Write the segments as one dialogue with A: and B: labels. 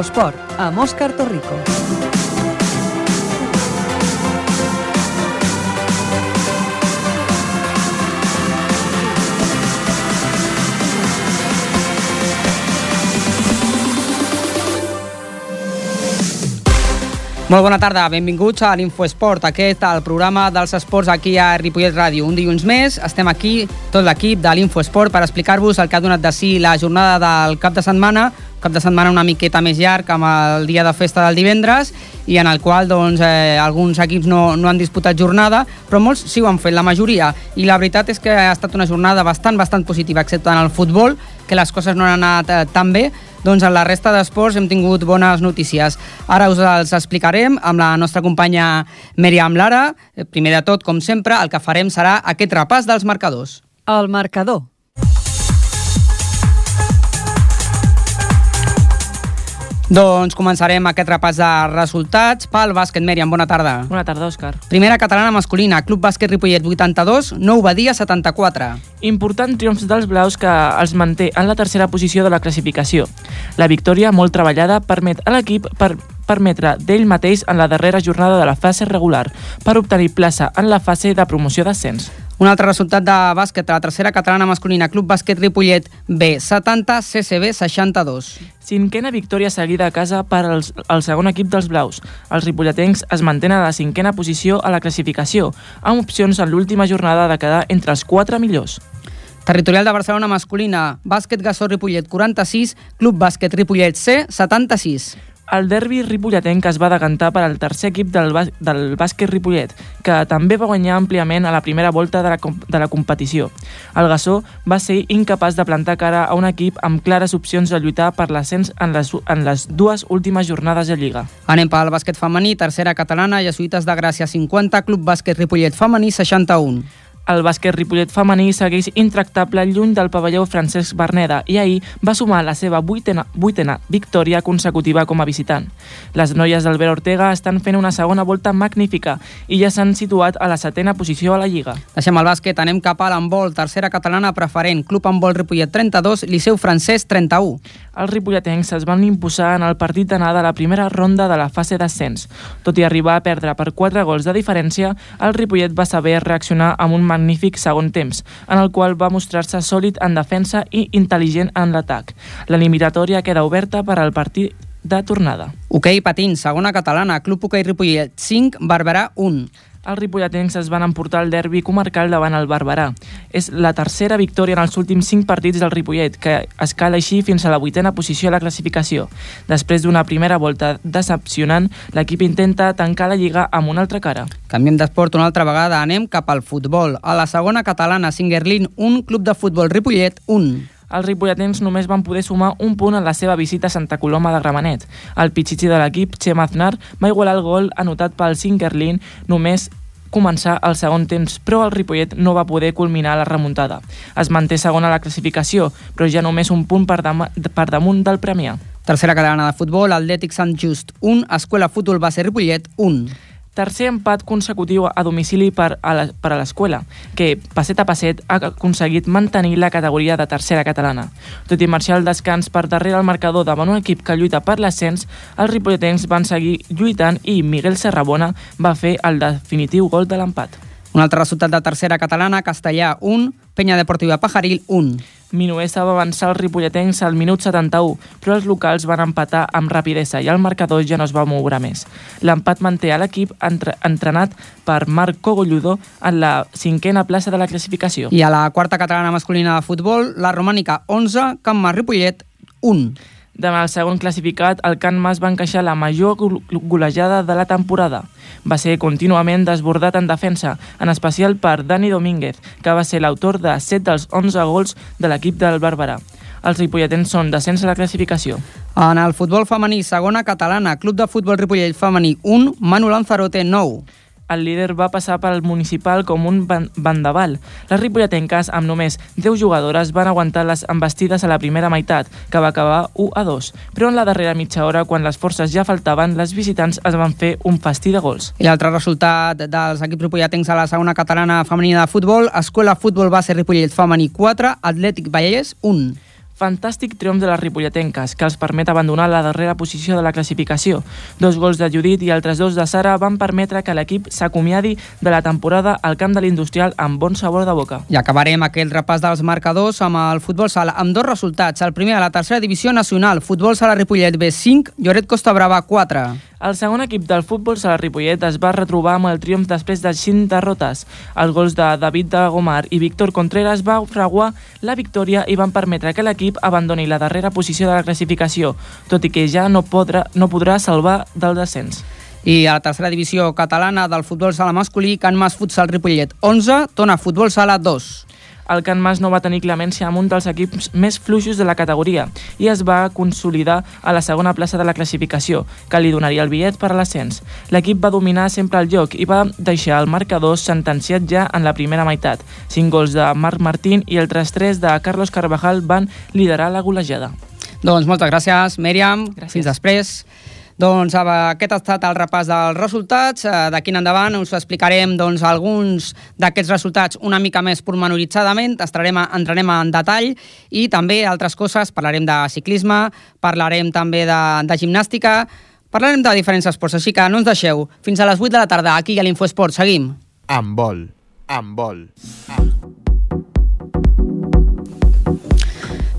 A: Infosport, amb Òscar Torrico.
B: Molt bona tarda, benvinguts a l'Infoesport, aquest el programa dels esports aquí a Ripollet Ràdio. Un dilluns més, estem aquí, tot l'equip de l'Infoesport, per explicar-vos el que ha donat de si la jornada del cap de setmana, cap de setmana una miqueta més llarg amb el dia de festa del divendres i en el qual doncs, eh, alguns equips no, no han disputat jornada, però molts sí ho han fet, la majoria. I la veritat és que ha estat una jornada bastant, bastant positiva, excepte en el futbol, que les coses no han anat eh, tan bé, doncs en la resta d'esports hem tingut bones notícies. Ara us els explicarem amb la nostra companya Meriam Lara. Eh, Primer de tot, com sempre, el que farem serà aquest repàs dels marcadors.
A: El marcador.
B: Doncs començarem aquest repàs de resultats. Pel bàsquet, Mèriam, bona tarda.
C: Bona tarda, Òscar.
B: Primera catalana masculina, Club Bàsquet Ripollet 82, Nou Badia 74.
C: Important triomf dels blaus que els manté en la tercera posició de la classificació. La victòria, molt treballada, permet a l'equip per permetre d'ell mateix en la darrera jornada de la fase regular per obtenir plaça en la fase de promoció d'ascens.
B: Un altre resultat de bàsquet a la tercera catalana masculina, Club Bàsquet Ripollet B 70, CCB 62.
C: Cinquena victòria seguida a casa per als, al segon equip dels blaus. Els ripolletens es mantenen a la cinquena posició a la classificació, amb opcions en l'última jornada de quedar entre els quatre millors.
B: Territorial de Barcelona masculina, Bàsquet Gassó Ripollet 46, Club Bàsquet Ripollet C 76.
C: El derbi ripolletenc es va decantar per al tercer equip del, del bàsquet Ripollet, que també va guanyar àmpliament a la primera volta de la, de la competició. El Gassó va ser incapaç de plantar cara a un equip amb clares opcions de lluitar per l'ascens en, les, en les dues últimes jornades de Lliga.
B: Anem pel bàsquet femení, tercera catalana, Jesuïtes de Gràcia 50, Club Bàsquet Ripollet femení 61.
C: El bàsquet Ripollet femení segueix intractable lluny del pavelló Francesc Berneda i ahir va sumar la seva vuitena, vuitena victòria consecutiva com a visitant. Les noies d'Albert Ortega estan fent una segona volta magnífica i ja s'han situat a la setena posició a la Lliga.
B: Deixem el bàsquet, anem cap a l'handbol, tercera catalana preferent, Club Handbol Ripollet 32, Liceu Francès 31.
C: Els ripolletens es van imposar en el partit d'anada a la primera ronda de la fase d'ascens. Tot i arribar a perdre per 4 gols de diferència, el Ripollet va saber reaccionar amb un magnífic segon temps, en el qual va mostrar-se sòlid en defensa i intel·ligent en l'atac. L'eliminatòria queda oberta per al partit de tornada.
B: Hoquei patins, segona catalana, Club Hoquei Ripollet 5, Barberà 1.
C: Els ripolletens es van emportar el derbi comarcal davant el Barberà. És la tercera victòria en els últims 5 partits del Ripollet, que escala així fins a la vuitena posició a la classificació. Després d'una primera volta decepcionant, l'equip intenta tancar la Lliga amb una altra cara.
B: Canviem d'esport una altra vegada, anem cap al futbol. A la segona catalana, Singerlin, un club de futbol Ripollet, un.
C: Els ripolletens només van poder sumar un punt en la seva visita a Santa Coloma de Gramenet. El pitxitxi de l'equip, Xema Aznar, va igualar el gol anotat pel Singerlin només començar el segon temps, però el Ripollet no va poder culminar la remuntada. Es manté segon a la classificació, però ja només un punt per, per damunt del Premià.
B: Tercera catalana de futbol, Atlètic Sant Just 1, Escola Futbol Base Ripollet 1.
C: Tercer empat consecutiu a domicili per a l'escola, que passet a passet ha aconseguit mantenir la categoria de tercera catalana. Tot i marxar al descans per darrere el marcador davant un equip que lluita per l'ascens, els ripolletens van seguir lluitant i Miguel Serrabona va fer el definitiu gol de l'empat.
B: Un altre resultat de tercera catalana, Castellà 1, Penya Deportiva Pajaril 1.
C: Minuesa va avançar els ripolletens al minut 71, però els locals van empatar amb rapidesa i el marcador ja no es va moure més. L'empat manté a l'equip entre, entrenat per Marc Cogolludo en la cinquena plaça de la classificació.
B: I a la quarta catalana masculina de futbol, la Romànica 11, Camp Mas Ripollet 1.
C: Davant el segon classificat, el Can Mas va encaixar la major gol- golejada de la temporada. Va ser contínuament desbordat en defensa, en especial per Dani Domínguez, que va ser l'autor de 7 dels 11 gols de l'equip del Barberà. Els ripolletens són descens a la classificació.
B: En el futbol femení, segona catalana, Club de Futbol Ripollet femení 1, Manu Lanzarote 9.
C: El líder va passar pel municipal com un ban bandaval. Les ripolletenques, amb només 10 jugadores, van aguantar les embestides a la primera meitat, que va acabar 1 a 2. Però en la darrera mitja hora, quan les forces ja faltaven, les visitants es van fer un fastí de gols.
B: I l'altre resultat dels equips ripolletens a la segona catalana femenina de futbol, Escola Futbol Base Ripollet femení 4, Atlètic Vallès 1.
C: Fantàstic triomf de les ripolletenques, que els permet abandonar la darrera posició de la classificació. Dos gols de Judit i altres dos de Sara van permetre que l'equip s'acomiadi de la temporada al camp de l'Industrial amb bon sabor de boca.
B: I acabarem aquell repàs dels marcadors amb el futbol sala, amb dos resultats. El primer a la tercera divisió nacional, futbol sala Ripollet B5, Lloret Costa Brava 4.
C: El segon equip del futbol sala Ripollet es va retrobar amb el triomf després de 5 derrotes. Els gols de David de Gomar i Víctor Contreras va fraguar la victòria i van permetre que l'equip abandoni la darrera posició de la classificació, tot i que ja no podrà, no podrà salvar del descens.
B: I a la tercera divisió catalana del futbol sala masculí, Can Mas Futsal Ripollet 11, Tona Futbol Sala 2
C: el Can Mas no va tenir clemència amb un dels equips més fluixos de la categoria i es va consolidar a la segona plaça de la classificació, que li donaria el bitllet per a l'ascens. L'equip va dominar sempre el joc i va deixar el marcador sentenciat ja en la primera meitat. Cinc gols de Marc Martín i altres tres de Carlos Carvajal van liderar la golejada.
B: Doncs moltes gràcies, Mèriam.
C: Gràcies.
B: Fins després. Doncs aquest ha estat el repàs dels resultats. Eh, D'aquí en endavant us explicarem doncs, alguns d'aquests resultats una mica més pormenoritzadament, estarem, entrarem en detall i també altres coses, parlarem de ciclisme, parlarem també de, de gimnàstica, parlarem de diferents esports, així que no ens deixeu. Fins a les 8 de la tarda, aquí a l'Infoesport. Seguim.
D: Amb vol, amb vol. Amb...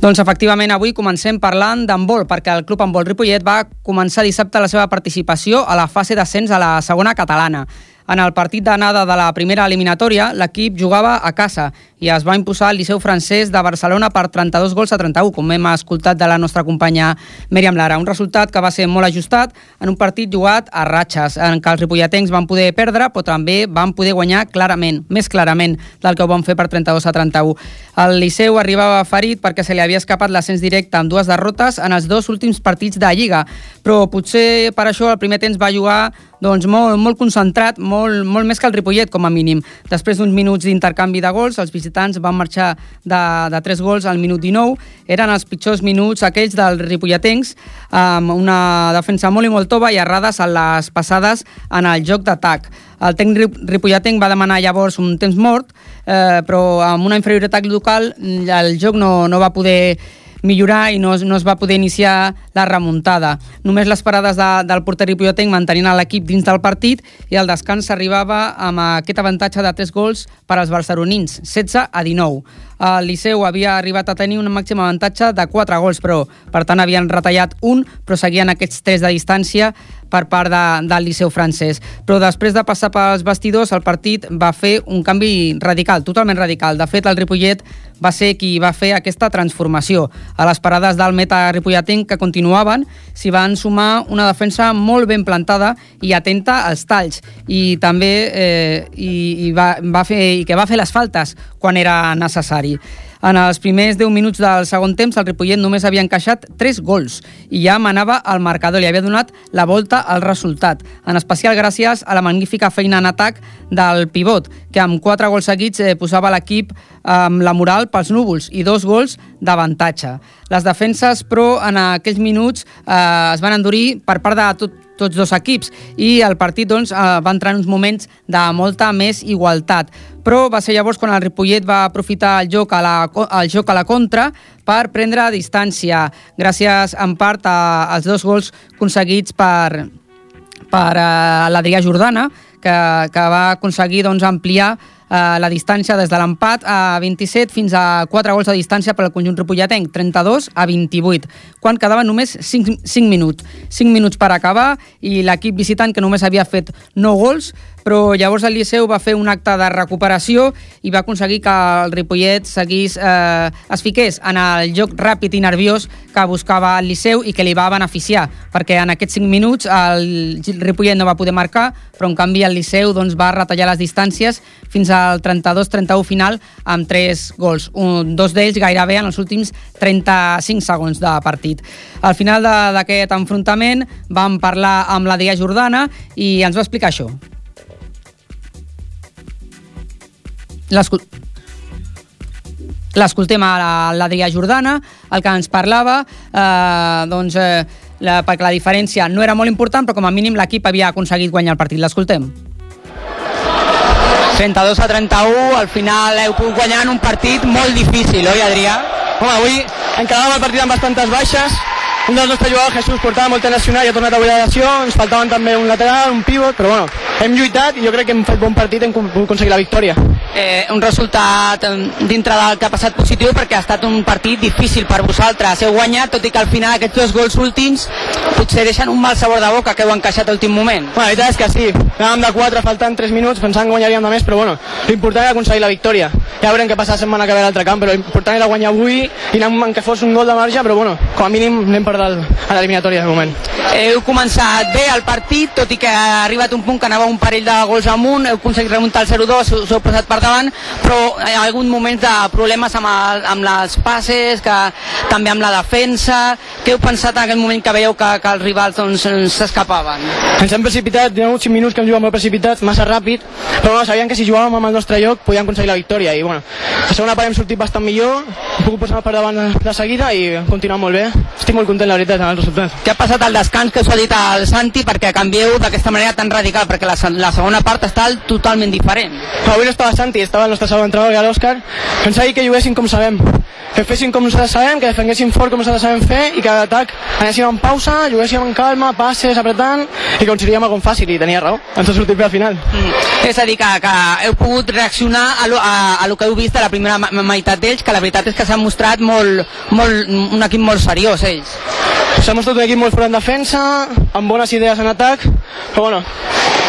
B: Doncs efectivament avui comencem parlant d'handbol, perquè el Club Handbol Ripollet va començar dissabte la seva participació a la fase d'ascens a la segona catalana. En el partit d'anada de la primera eliminatòria, l'equip jugava a casa i es va imposar el Liceu francès de Barcelona per 32 gols a 31, com hem escoltat de la nostra companya Mèriam Lara. Un resultat que va ser molt ajustat en un partit jugat a ratxes, en què els ripolletens van poder perdre, però també van poder guanyar clarament, més clarament del que ho van fer per 32 a 31. El Liceu arribava ferit perquè se li havia escapat l'ascens directe amb dues derrotes en els dos últims partits de Lliga, però potser per això el primer temps va jugar doncs molt, molt concentrat, molt, molt més que el Ripollet, com a mínim. Després d'uns minuts d'intercanvi de gols, els visitants van marxar de, de 3 gols al minut 19. Eren els pitjors minuts aquells dels ripolletens, amb una defensa molt i molt tova i errades a les passades en el joc d'atac. El tècnic ripolletenc va demanar llavors un temps mort, eh, però amb una inferioritat local el joc no, no va poder millorar i no, no es va poder iniciar la remuntada. Només les parades de, del porter ripolletenc mantenint l'equip dins del partit i el descans s'arribava amb aquest avantatge de 3 gols per als barcelonins, 16 a 19. El Liceu havia arribat a tenir un màxim avantatge de 4 gols, però per tant havien retallat un, però seguien aquests 3 de distància per part de, del Liceu francès. Però després de passar pels vestidors, el partit va fer un canvi radical, totalment radical. De fet, el Ripollet va ser qui va fer aquesta transformació. A les parades del meta ripolletenc que continuaven, s'hi van sumar una defensa molt ben plantada i atenta als talls i també eh, i, i va, va fer, i que va fer les faltes quan era necessari. En els primers 10 minuts del segon temps, el Ripollet només havia encaixat 3 gols i ja manava el marcador, li havia donat la volta al resultat, en especial gràcies a la magnífica feina en atac del pivot, que amb 4 gols seguits eh, posava l'equip amb la moral pels núvols i dos gols d'avantatge. Les defenses, però, en aquells minuts eh, es van endurir per part de tot, tots dos equips i el partit doncs, eh, va entrar en uns moments de molta més igualtat. Però va ser llavors quan el Ripollet va aprofitar el joc a la, el joc a la contra per prendre distància, gràcies en part a, als dos gols aconseguits per, per uh, l'Adrià Jordana, que, que va aconseguir doncs, ampliar eh, la distància des de l'empat a 27 fins a 4 gols de distància per al conjunt ripolletenc, 32 a 28, quan quedaven només 5, 5 minuts. 5 minuts per acabar i l'equip visitant, que només havia fet 9 gols, però llavors el Liceu va fer un acte de recuperació i va aconseguir que el Ripollet seguís, eh, es fiqués en el joc ràpid i nerviós que buscava el Liceu i que li va beneficiar, perquè en aquests 5 minuts el Ripollet no va poder marcar, però en canvi el Liceu doncs, va retallar les distàncies fins al 32-31 final amb 3 gols, un, dos d'ells gairebé en els últims 35 segons de partit. Al final d'aquest enfrontament vam parlar amb la Dia Jordana i ens va explicar això. L'escoltem a l'Adrià Jordana, el que ens parlava, eh, doncs, eh, la, perquè la diferència no era molt important, però com a mínim l'equip havia aconseguit guanyar el partit. L'escoltem.
E: 32 a 31, al final heu pogut guanyar en un partit molt difícil, oi, Adrià?
F: Home, avui
E: encaràvem el partit amb bastantes baixes, un dels nostres jugadors, Jesús, portava molt nacional i ha tornat avui a la lesió, ens faltaven també un lateral, un pivot, però bueno, hem lluitat i jo crec que hem fet bon partit i hem pogut aconseguir la victòria.
B: Eh, un resultat dintre del que ha passat positiu perquè ha estat un partit difícil per vosaltres. Heu guanyat, tot i que al final aquests dos gols últims potser deixen un mal sabor de boca que heu encaixat a l'últim moment.
E: Bueno, la veritat és que sí, anàvem de 4 faltant 3 minuts, pensant que guanyaríem de més, però bueno, l'important era aconseguir la victòria. Ja veurem què passa la setmana que ve a l'altre camp, però l'important era guanyar avui i anar que fos un gol de marge, però bueno, com a mínim anem per dalt a l'eliminatòria de moment.
B: Heu començat bé el partit, tot i que ha arribat un punt que anava un parell de gols amunt, heu aconseguit remuntar el 0-2, us heu posat per davant, però hi ha hagut moments de problemes amb, el, amb les passes, que, també amb la defensa. Què heu pensat en aquell moment que veieu que, que els rivals doncs, s'escapaven?
E: Ens hem precipitat, hi ha hagut 5 minuts que hem jugat molt precipitat, massa ràpid, però bueno, sabíem que si jugàvem amb el nostre lloc podíem aconseguir la victòria i bueno, la segona part hem sortit bastant millor, hem pogut posar per davant de seguida i continuar molt bé. Estic molt content, la veritat, amb el resultat.
B: Què ha passat al descans que us ha dit el Santi perquè canvieu d'aquesta manera tan radical? Perquè la, la segona part està totalment diferent.
E: Avui no estava Santi, estava el nostre segon entrenador, que era l'Òscar. Ens ha dit que juguéssim com sabem, que fessin com nosaltres sabem, que defenguéssim fort com nosaltres sabem fer i que a l'atac anéssim en pausa, juguéssim en calma, passes, apretant i que aconseguiríem algun fàcil i tenia raó, ens ha sortit bé al final.
B: Mm. És a dir, que, que heu pogut reaccionar a lo, a, a lo que heu vist a la primera meitat d'ells, que la veritat és que s'ha mostrat molt, molt, un equip molt seriós ells.
E: S'ha mostrat un equip molt fort en defensa, amb bones idees en atac, però bueno,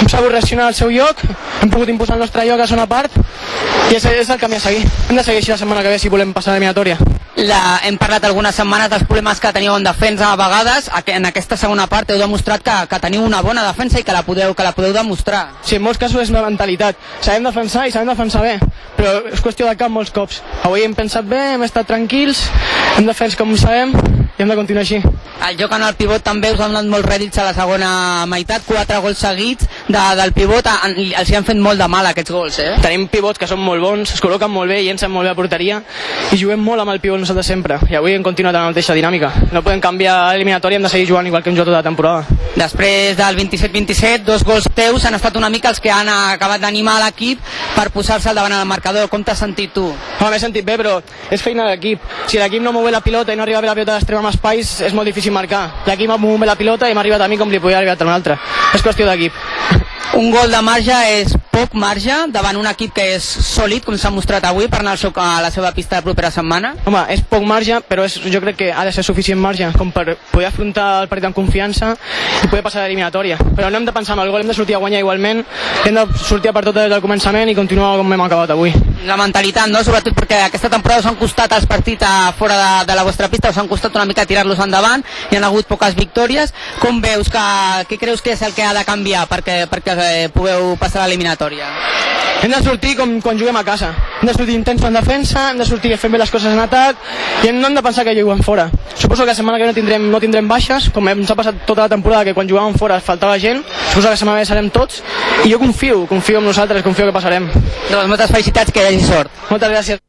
E: hem sabut reaccionar al seu lloc, hem pogut imposar el nostre lloc a zona part i és, és el camí a seguir. Hem de seguir així la setmana que ve si volem passar a l'eliminatòria.
B: La, hem parlat algunes setmanes dels problemes que teníeu en defensa a vegades, en aquesta segona part heu demostrat que, que teniu una bona defensa i que la podeu, que la podeu demostrar.
E: Sí, en molts casos és una mentalitat. Sabem defensar i sabem defensar bé, però és qüestió de cap molts cops. Avui hem pensat bé, hem estat tranquils, hem defens com sabem i hem de continuar així.
B: El joc en el pivot també us ha donat molts rèdits a la segona meitat, quatre gols seguits de, del pivot, en, els hi han fet molt de mal aquests gols, eh?
E: Tenim pivots que són molt bons, es col·loquen molt bé, llencen molt bé a porteria i juguem molt amb el pivot nosaltres sempre i avui hem continuat amb la mateixa dinàmica. No podem canviar l'eliminatòria, hem de seguir jugant igual que hem jugat tota la temporada.
B: Després del 27-27, dos gols teus han estat una mica els que han acabat d'animar l'equip per posar-se al davant del marcador. Com t'has sentit tu?
E: M'he sentit bé, però és feina de l'equip. Si l'equip no mou la pilota i no arriba bé la pilota a l'extrem amb espais, és molt difícil marcar. L'equip ha mogut bé la pilota i m'ha arribat a mi com li podia arribar a un altre. És qüestió d'equip.
B: Un gol de marge és poc marge davant un equip que és sòlid, com s'ha mostrat avui, per anar al a la seva pista de propera setmana?
E: Home, és poc marge, però és, jo crec que ha de ser suficient marge com per poder afrontar el partit amb confiança i poder passar a l'eliminatòria. Però no hem de pensar en el gol, hem de sortir a guanyar igualment, hem de sortir per tot des del començament i continuar com hem acabat avui.
B: La mentalitat, no? Sobretot perquè aquesta temporada us han costat els partits a fora de, de la vostra pista, us han costat una mica tirar-los endavant, hi han hagut poques victòries. Com veus que, què creus que és el que ha de canviar perquè, perquè eh, pugueu passar a l'eliminatòria?
E: Hem de sortir com quan juguem a casa. Hem de sortir intensos en defensa, hem de sortir fent bé les coses en atac i no hem de pensar que juguem fora. Suposo que la setmana que no tindrem, no tindrem baixes, com ens ha passat tota la temporada que quan jugàvem fora faltava gent. Suposo que la setmana que serem tots i jo confio, confio en nosaltres, confio que passarem.
B: Doncs moltes felicitats, que hi hagi sort.
E: Moltes gràcies.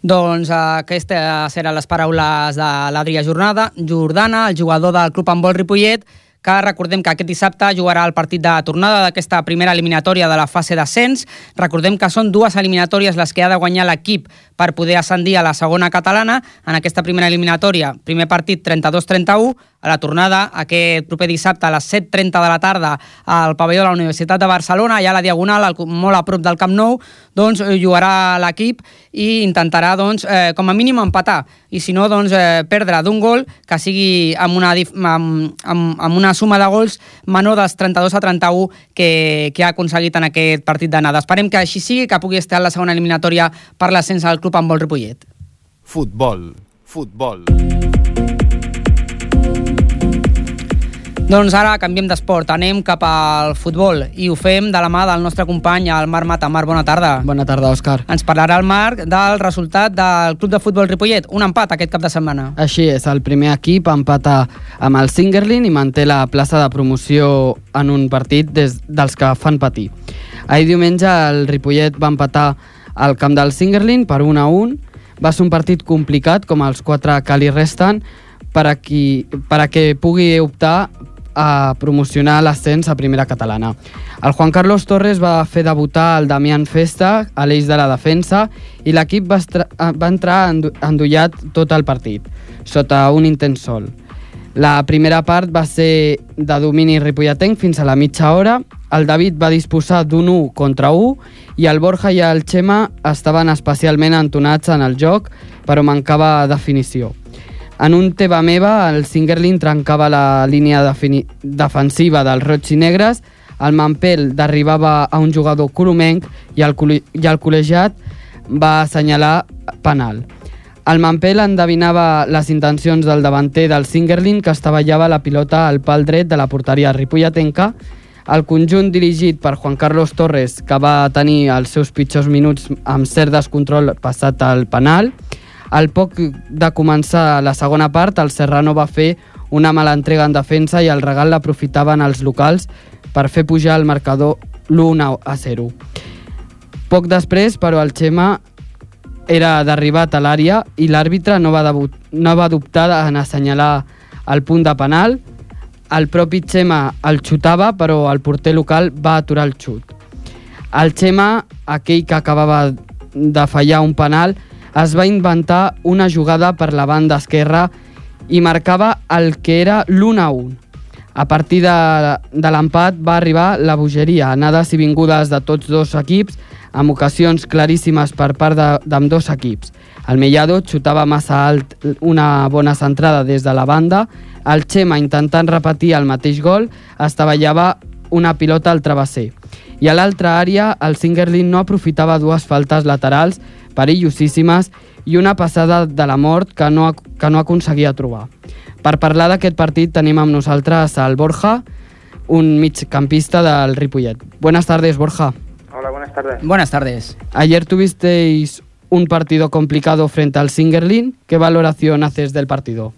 B: Doncs aquestes eren les paraules de l'Adrià Jornada, Jordana, el jugador del Club Handbol Ripollet, que recordem que aquest dissabte jugarà el partit de tornada d'aquesta primera eliminatòria de la fase d'ascens. Recordem que són dues eliminatòries les que ha de guanyar l'equip per poder ascendir a la segona catalana. En aquesta primera eliminatòria, primer partit 32-31, a la tornada aquest proper dissabte a les 7.30 de la tarda al pavelló de la Universitat de Barcelona, allà a la Diagonal, al, molt a prop del Camp Nou, doncs jugarà l'equip i intentarà, doncs, eh, com a mínim empatar, i si no, doncs, eh, perdre d'un gol que sigui amb una, amb, amb, amb una suma de gols menor dels 32 a 31 que, que ha aconseguit en aquest partit d'anada. Esperem que així sigui, que pugui estar a la segona eliminatòria per l'ascens al club amb vol Ripollet.
D: Futbol, futbol.
B: Doncs ara canviem d'esport, anem cap al futbol i ho fem de la mà del nostre company, el Marc Mata. Marc, bona tarda.
F: Bona tarda, Òscar.
B: Ens parlarà el Marc del resultat del Club de Futbol Ripollet, un empat aquest cap de setmana.
F: Així és, el primer equip empata amb el Singerlin i manté la plaça de promoció en un partit des dels que fan patir. Ahir diumenge el Ripollet va empatar al camp del Singerlin per 1 a 1. Va ser un partit complicat, com els quatre que li resten, per a, qui, per a que pugui optar a promocionar l'ascens a primera catalana. El Juan Carlos Torres va fer debutar el Damián Festa a l'eix de la defensa i l'equip va, eh, va entrar endollat tot el partit, sota un intens sol. La primera part va ser de domini ripolletenc fins a la mitja hora. El David va disposar d'un 1 contra 1 i el Borja i el Xema estaven especialment entonats en el joc, però mancava definició. En un teva meva, el Singerlin trencava la línia defensiva dels roig i negres, el Mampel derribava a un jugador colomenc i el, i el col·legiat va assenyalar penal. El Mampel endevinava les intencions del davanter del Singerlin que estavellava la pilota al pal dret de la porteria ripolletenca. El conjunt dirigit per Juan Carlos Torres, que va tenir els seus pitjors minuts amb cert descontrol passat al penal. Al poc de començar la segona part, el Serrano va fer una mala entrega en defensa i el regal l'aprofitaven els locals per fer pujar el marcador l'1 a 0. Poc després, però, el Xema era d'arribat a l'àrea i l'àrbitre no, va debut, no va dubtar en assenyalar el punt de penal. El propi Xema el xutava, però el porter local va aturar el xut. El Xema, aquell que acabava de fallar un penal, es va inventar una jugada per la banda esquerra i marcava el que era l'1 a 1. A partir de, de l'empat va arribar la bogeria, anades i vingudes de tots dos equips, amb ocasions claríssimes per part d'ambdós equips. El Mellado xutava massa alt una bona centrada des de la banda, el Xema, intentant repetir el mateix gol, estavellava una pilota al travesser. I a l'altra àrea, el Singerlin no aprofitava dues faltes laterals perillosíssimes i una passada de la mort que no, que no aconseguia trobar. Per parlar d'aquest partit tenim amb nosaltres al Borja, un migcampista del Ripollet. Buenas tardes, Borja.
G: Hola, buenas tardes.
B: Buenas tardes.
F: Ayer tuvisteis un partido complicado frente al Singerlin. ¿Qué valoración haces del partido?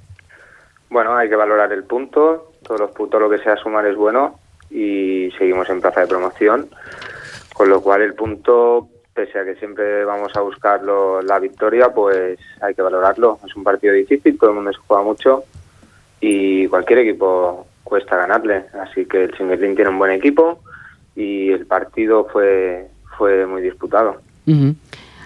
G: Bueno, hay que valorar el punto. Todos los puntos, lo que sea sumar es bueno. Y seguimos en plaza de promoción. Con lo cual, el punto, pese a que siempre vamos a buscar lo- la victoria, pues hay que valorarlo. Es un partido difícil, todo el mundo se juega mucho. Y cualquier equipo cuesta ganarle. Así que el Singerlin tiene un buen equipo. Y el partido fue, fue muy disputado.
F: Ujú.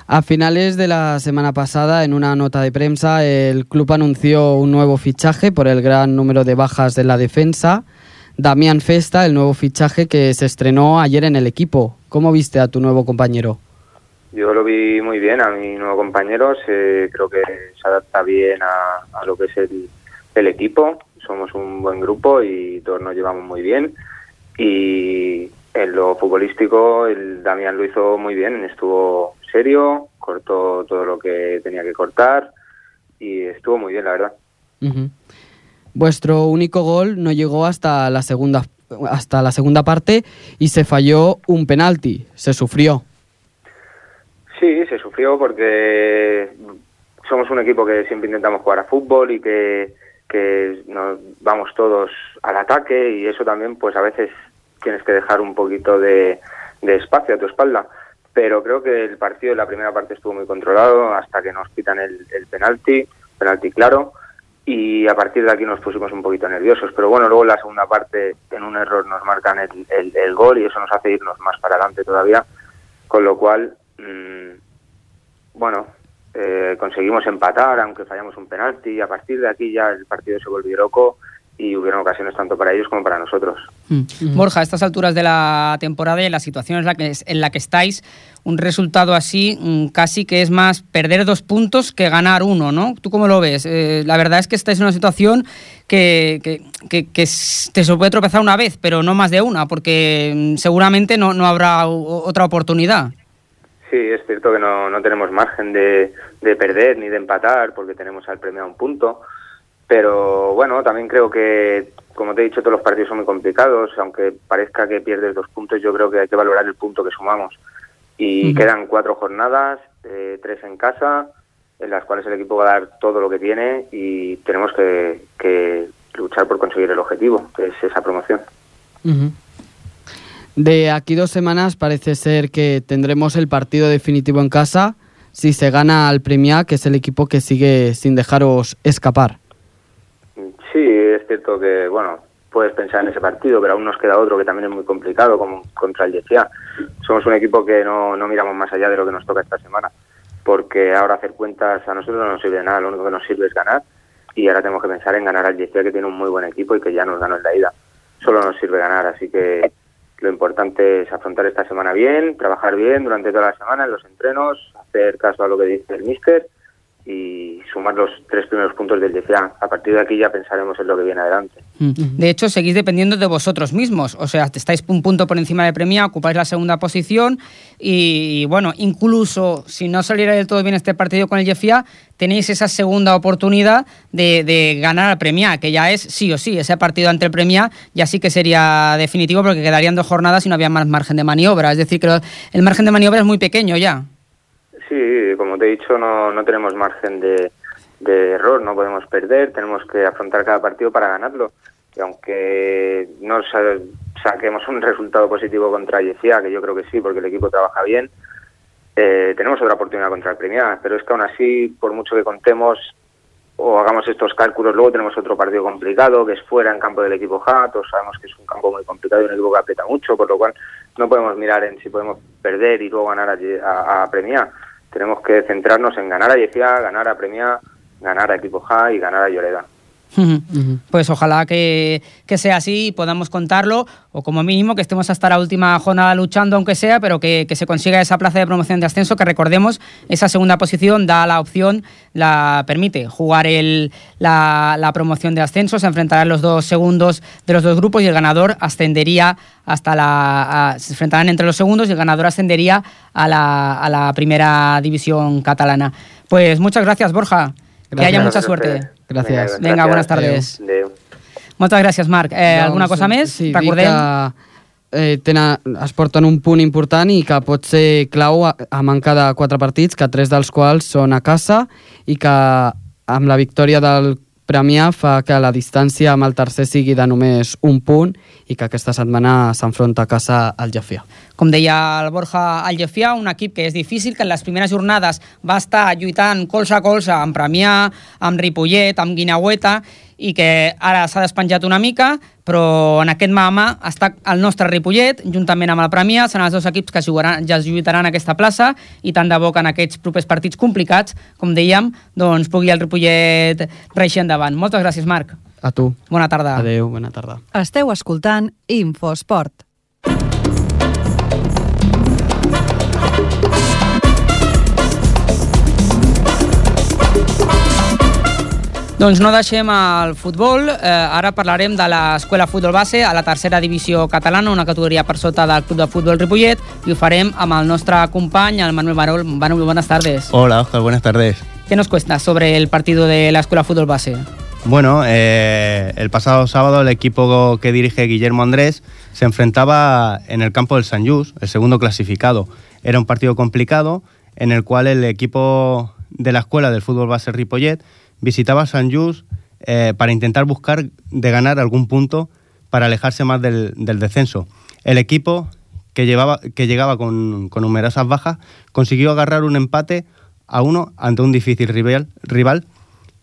F: A finales de la semana pasada, en una nota de prensa, el club anunció un nuevo fichaje por el gran número de bajas de la defensa. Damián Festa, el nuevo fichaje que se estrenó ayer en el equipo. ¿Cómo viste a tu nuevo compañero?
G: Yo lo vi muy bien a mi nuevo compañero, se- creo que se adapta bien a, a lo que es el, el equipo, somos un buen grupo y todos nos llevamos muy bien y en lo futbolístico el Damián lo hizo muy bien, estuvo serio, cortó todo lo que tenía que cortar y estuvo muy bien la verdad.
F: Ujú. Vuestro único gol no llegó hasta la segunda hasta la segunda parte y se falló un penalti, se sufrió.
G: Sí, se sufrió porque somos un equipo que siempre intentamos jugar a fútbol y que, que nos vamos todos al ataque y eso también pues a veces tienes que dejar un poquito de, de espacio a tu espalda. Pero creo que el partido la primera parte estuvo muy controlado hasta que nos quitan el, el penalti, penalti claro, y a partir de aquí nos pusimos un poquito nerviosos. Pero bueno, luego la segunda parte en un error nos marcan el, el- el gol y eso nos hace irnos más para adelante todavía, con lo cual mm, bueno, eh, conseguimos empatar, aunque fallamos un penalti, y a partir de aquí ya el partido se volvió loco y hubieron ocasiones tanto para ellos como para nosotros.
B: Borja, a estas alturas de la temporada y en la situación en la que, en la que estáis, un resultado así mm, casi que es más perder dos puntos que ganar uno, ¿no? ¿Tú cómo lo ves? Eh, la verdad es que estáis en una situación que, que, que- que te se puede tropezar una vez, pero no más de una, porque mm, seguramente no, no habrá otra oportunidad.
G: Sí, es cierto que no, no tenemos margen de, de perder ni de empatar porque tenemos al premio a un punto, pero bueno, también creo que, como te he dicho, todos los partidos son muy complicados, aunque parezca que pierdes dos puntos, yo creo que hay que valorar el punto que sumamos. Y quedan cuatro jornadas, eh, tres en casa, en las cuales el equipo va a dar todo lo que tiene y tenemos que, que luchar por conseguir el objetivo, que es esa promoción.
F: De aquí dos semanas parece ser que tendremos el partido definitivo en casa si se gana al Premia, que es el equipo que sigue sin dejaros escapar.
G: Es cierto que, bueno, puedes pensar en ese partido, pero aún nos queda otro que también es muy complicado, como contra el Yefia. Somos un equipo que no, no miramos más allá de lo que nos toca esta semana, porque ahora hacer cuentas a nosotros no nos sirve de nada, lo único que nos sirve es ganar, y ahora tenemos que pensar en ganar al Yefia, que tiene un muy buen equipo y que ya nos ganó en la ida. Solo nos sirve ganar, así que lo importante es afrontar esta semana bien, trabajar bien durante toda la semana en los entrenos, hacer caso a lo que dice el míster y sumar los tres primeros puntos del DFA. A partir de aquí ya pensaremos en lo que viene adelante.
B: De hecho, seguís dependiendo de vosotros mismos. O sea, estáis un punto por encima de Premia, ocupáis la segunda posición y, bueno, incluso si no saliera del todo bien este partido con el Jeffia, tenéis esa segunda oportunidad de, de ganar al Premia, que ya es sí o sí. Ese partido ante el Premia ya sí que sería definitivo porque quedarían dos jornadas y no había más margen de maniobra. Es decir, que el margen de maniobra es muy pequeño ya.
G: Sí, como te he dicho, no, no tenemos margen de, error, no podemos perder, tenemos que afrontar cada partido para ganarlo. Y aunque no sa- saquemos un resultado positivo contra Yecía, que yo creo que sí, porque el equipo trabaja bien, eh, tenemos otra oportunidad contra el Premia. Pero es que aún así, por mucho que contemos o hagamos estos cálculos, luego tenemos otro partido complicado, que es fuera en campo del equipo Ja, todos sabemos que es un campo muy complicado y un equipo que aprieta mucho, por lo cual no podemos mirar en si podemos perder y luego ganar a, a, a Premia. Tenemos que centrarnos en ganar a Yefia, ganar a Premia, ganar a equipo Ja y ganar a Lloreda.
B: Pues ojalá que, que sea así y podamos contarlo, o como mínimo que estemos hasta la última jornada luchando, aunque sea, pero que, que se consiga esa plaza de promoción de ascenso, que recordemos, esa segunda posición da la opción, la permite jugar el, la, la promoción de ascenso, se enfrentarán los dos segundos de los dos grupos y el ganador ascendería hasta la... a- se enfrentarán entre los segundos y el ganador ascendería a la, a la primera división catalana. Pues muchas gracias, Borja. Que
F: Gracias.
B: haya mucha suerte.
F: Gràcies.
B: Vinga, bones tardes.
G: Adéu.
B: Moltes gràcies, Marc. Eh, alguna cosa més?
F: Sí,
B: Recordem...
F: que eh, tenen, es porten un punt important i que pot ser clau a, a manca de quatre partits, que tres dels quals són a casa i que amb la victòria del Premià fa que la distància amb el tercer sigui de només un punt i que aquesta setmana s'enfronta a casa al Jafia.
B: Com deia el Borja Algefià, un equip que és difícil, que en les primeres jornades va estar lluitant colze a colze amb Premià, amb Ripollet, amb Guinaueta, i que ara s'ha despenjat una mica, però en aquest mama està el nostre Ripollet, juntament amb el Premià, seran els dos equips que jugaran, ja es lluitaran aquesta plaça, i tant de bo que en aquests propers partits complicats, com dèiem, doncs pugui el Ripollet reixir endavant. Moltes gràcies, Marc.
F: A tu.
B: Bona tarda.
F: Adeu, bona tarda.
A: Esteu escoltant Infosport.
B: Doncs no deixem el futbol, eh, ara parlarem de l'Escola Futbol Base a la tercera divisió catalana, una categoria per sota del Club de Futbol Ripollet, i ho farem amb el nostre company, el Manuel Barol. Manuel, buenas tardes.
H: Hola, Oscar, buenas tardes.
B: ¿Qué nos cuesta sobre el partido de la Escuela Fútbol Base?
H: Bueno, eh, el pasado sábado el equipo que dirige Guillermo Andrés se enfrentaba en el campo del San Just, el segundo clasificado. Era un partido complicado en el cual el equipo de la escuela del fútbol base Ripollet visitaba San Just eh, para intentar buscar de ganar algún punto para alejarse más del, descenso. El equipo que, llevaba, que llegaba con, con numerosas bajas consiguió agarrar un empate a uno ante un difícil rival, rival